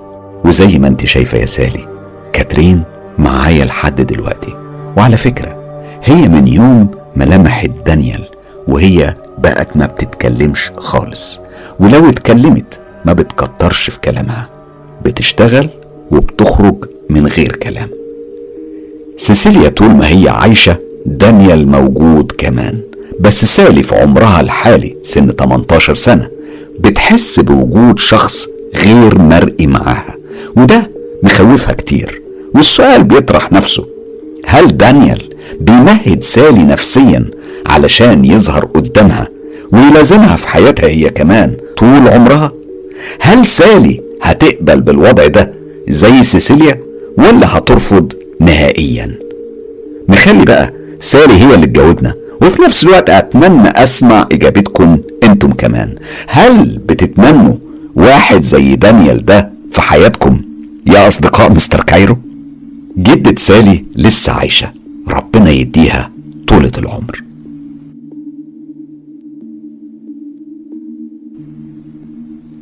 وزي ما أنت شايفة يا سالي كاترين معايا لحد دلوقتي. وعلى فكرة هي من يوم ما لمحت دانيال وهي بقت ما بتتكلمش خالص. ولو اتكلمت ما بتكترش في كلامها. بتشتغل وبتخرج من غير كلام. سيسيليا طول ما هي عايشة دانيال موجود كمان. بس سالي في عمرها الحالي سن 18 سنة بتحس بوجود شخص غير مرئي معاها. وده مخوفها كتير. والسؤال بيطرح نفسه. هل دانيال بيمهد سالي نفسيا علشان يظهر قدامها ويلازمها في حياتها هي كمان طول عمرها. هل سالي هتقبل بالوضع ده زي سيسيليا ولا هترفض نهائيا؟ نخلي بقى سالي هي اللي تجاوبنا وفي نفس الوقت أتمنى أسمع إجابتكم أنتم كمان. هل بتتمنوا واحد زي دانيال ده في حياتكم؟ يا أصدقاء مستر كايرو جدة سالي لسه عايشة ربنا يديها طولة العمر.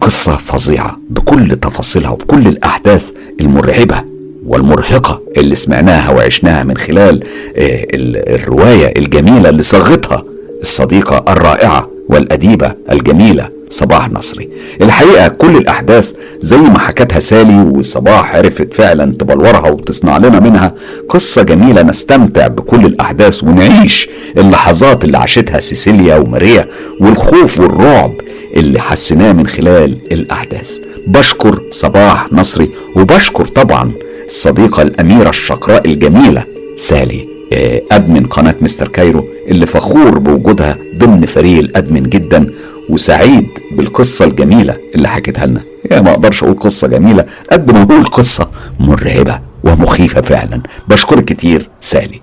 قصة فظيعة بكل تفاصيلها وبكل الأحداث المرعبة والمرهقة اللي سمعناها وعشناها من خلال آه، الرواية الجميلة اللي صاغتها الصديقة الرائعة والأديبة الجميلة صباح نصري. الحقيقة كل الأحداث زي ما حكتها سالي وصباح عرفت فعلا تبلورها وتصنع لنا منها قصة جميلة نستمتع بكل الأحداث ونعيش اللحظات اللي عاشتها سيسيليا وماريا والخوف والرعب اللي حسيناه من خلال الأحداث. بشكر صباح نصري وبشكر طبعا الصديقة الأميرة الشقراء الجميلة سالي آه، أدمن قناة مستر كايرو اللي فخور بوجودها ضمن فريق الأدمن جدا وسعيد بالقصة الجميلة اللي حكيتها لنا. يا ما أقدرش أقول قصة جميلة قد ما أقول قصة مرعبة ومخيفة فعلا. بشكرك كتير سالي.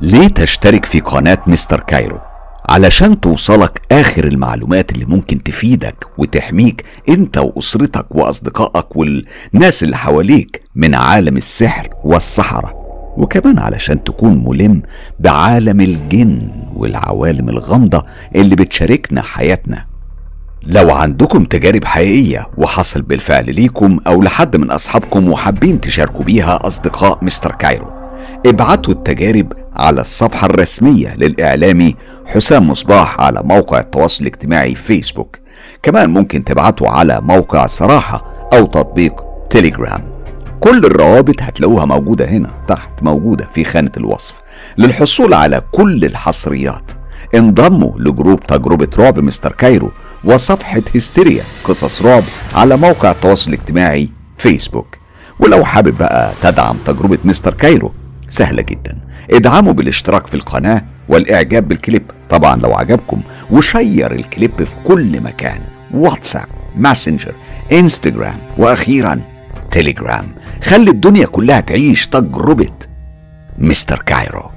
ليه تشترك في قناة مستر كايرو؟ علشان توصلك آخر المعلومات اللي ممكن تفيدك وتحميك انت وأسرتك وأصدقائك والناس اللي حواليك من عالم السحر والسحرة. وكمان علشان تكون ملم بعالم الجن والعوالم الغامضة اللي بتشاركنا حياتنا. لو عندكم تجارب حقيقية وحصل بالفعل ليكم أو لحد من أصحابكم وحابين تشاركوا بيها أصدقاء مستر كايرو ابعتوا التجارب على الصفحة الرسمية للإعلامي حسام مصباح على موقع التواصل الاجتماعي فيسبوك. كمان ممكن تبعتوا على موقع صراحة أو تطبيق تيليجرام. كل الروابط هتلاقوها موجودة هنا تحت موجودة في خانة الوصف. للحصول على كل الحصريات انضموا لجروب تجربة رعب مستر كايرو وصفحة هستيريا قصص رعب على موقع التواصل الاجتماعي فيسبوك. ولو حابب بقى تدعم تجربة مستر كايرو سهلة جدا. ادعموا بالاشتراك في القناة والإعجاب بالكليب. طبعا لو عجبكم و share الكليب في كل مكان. واتساب ماسنجر انستجرام وأخيرا تيليجرام. خلي الدنيا كلها تعيش تجربة مستر كايرو.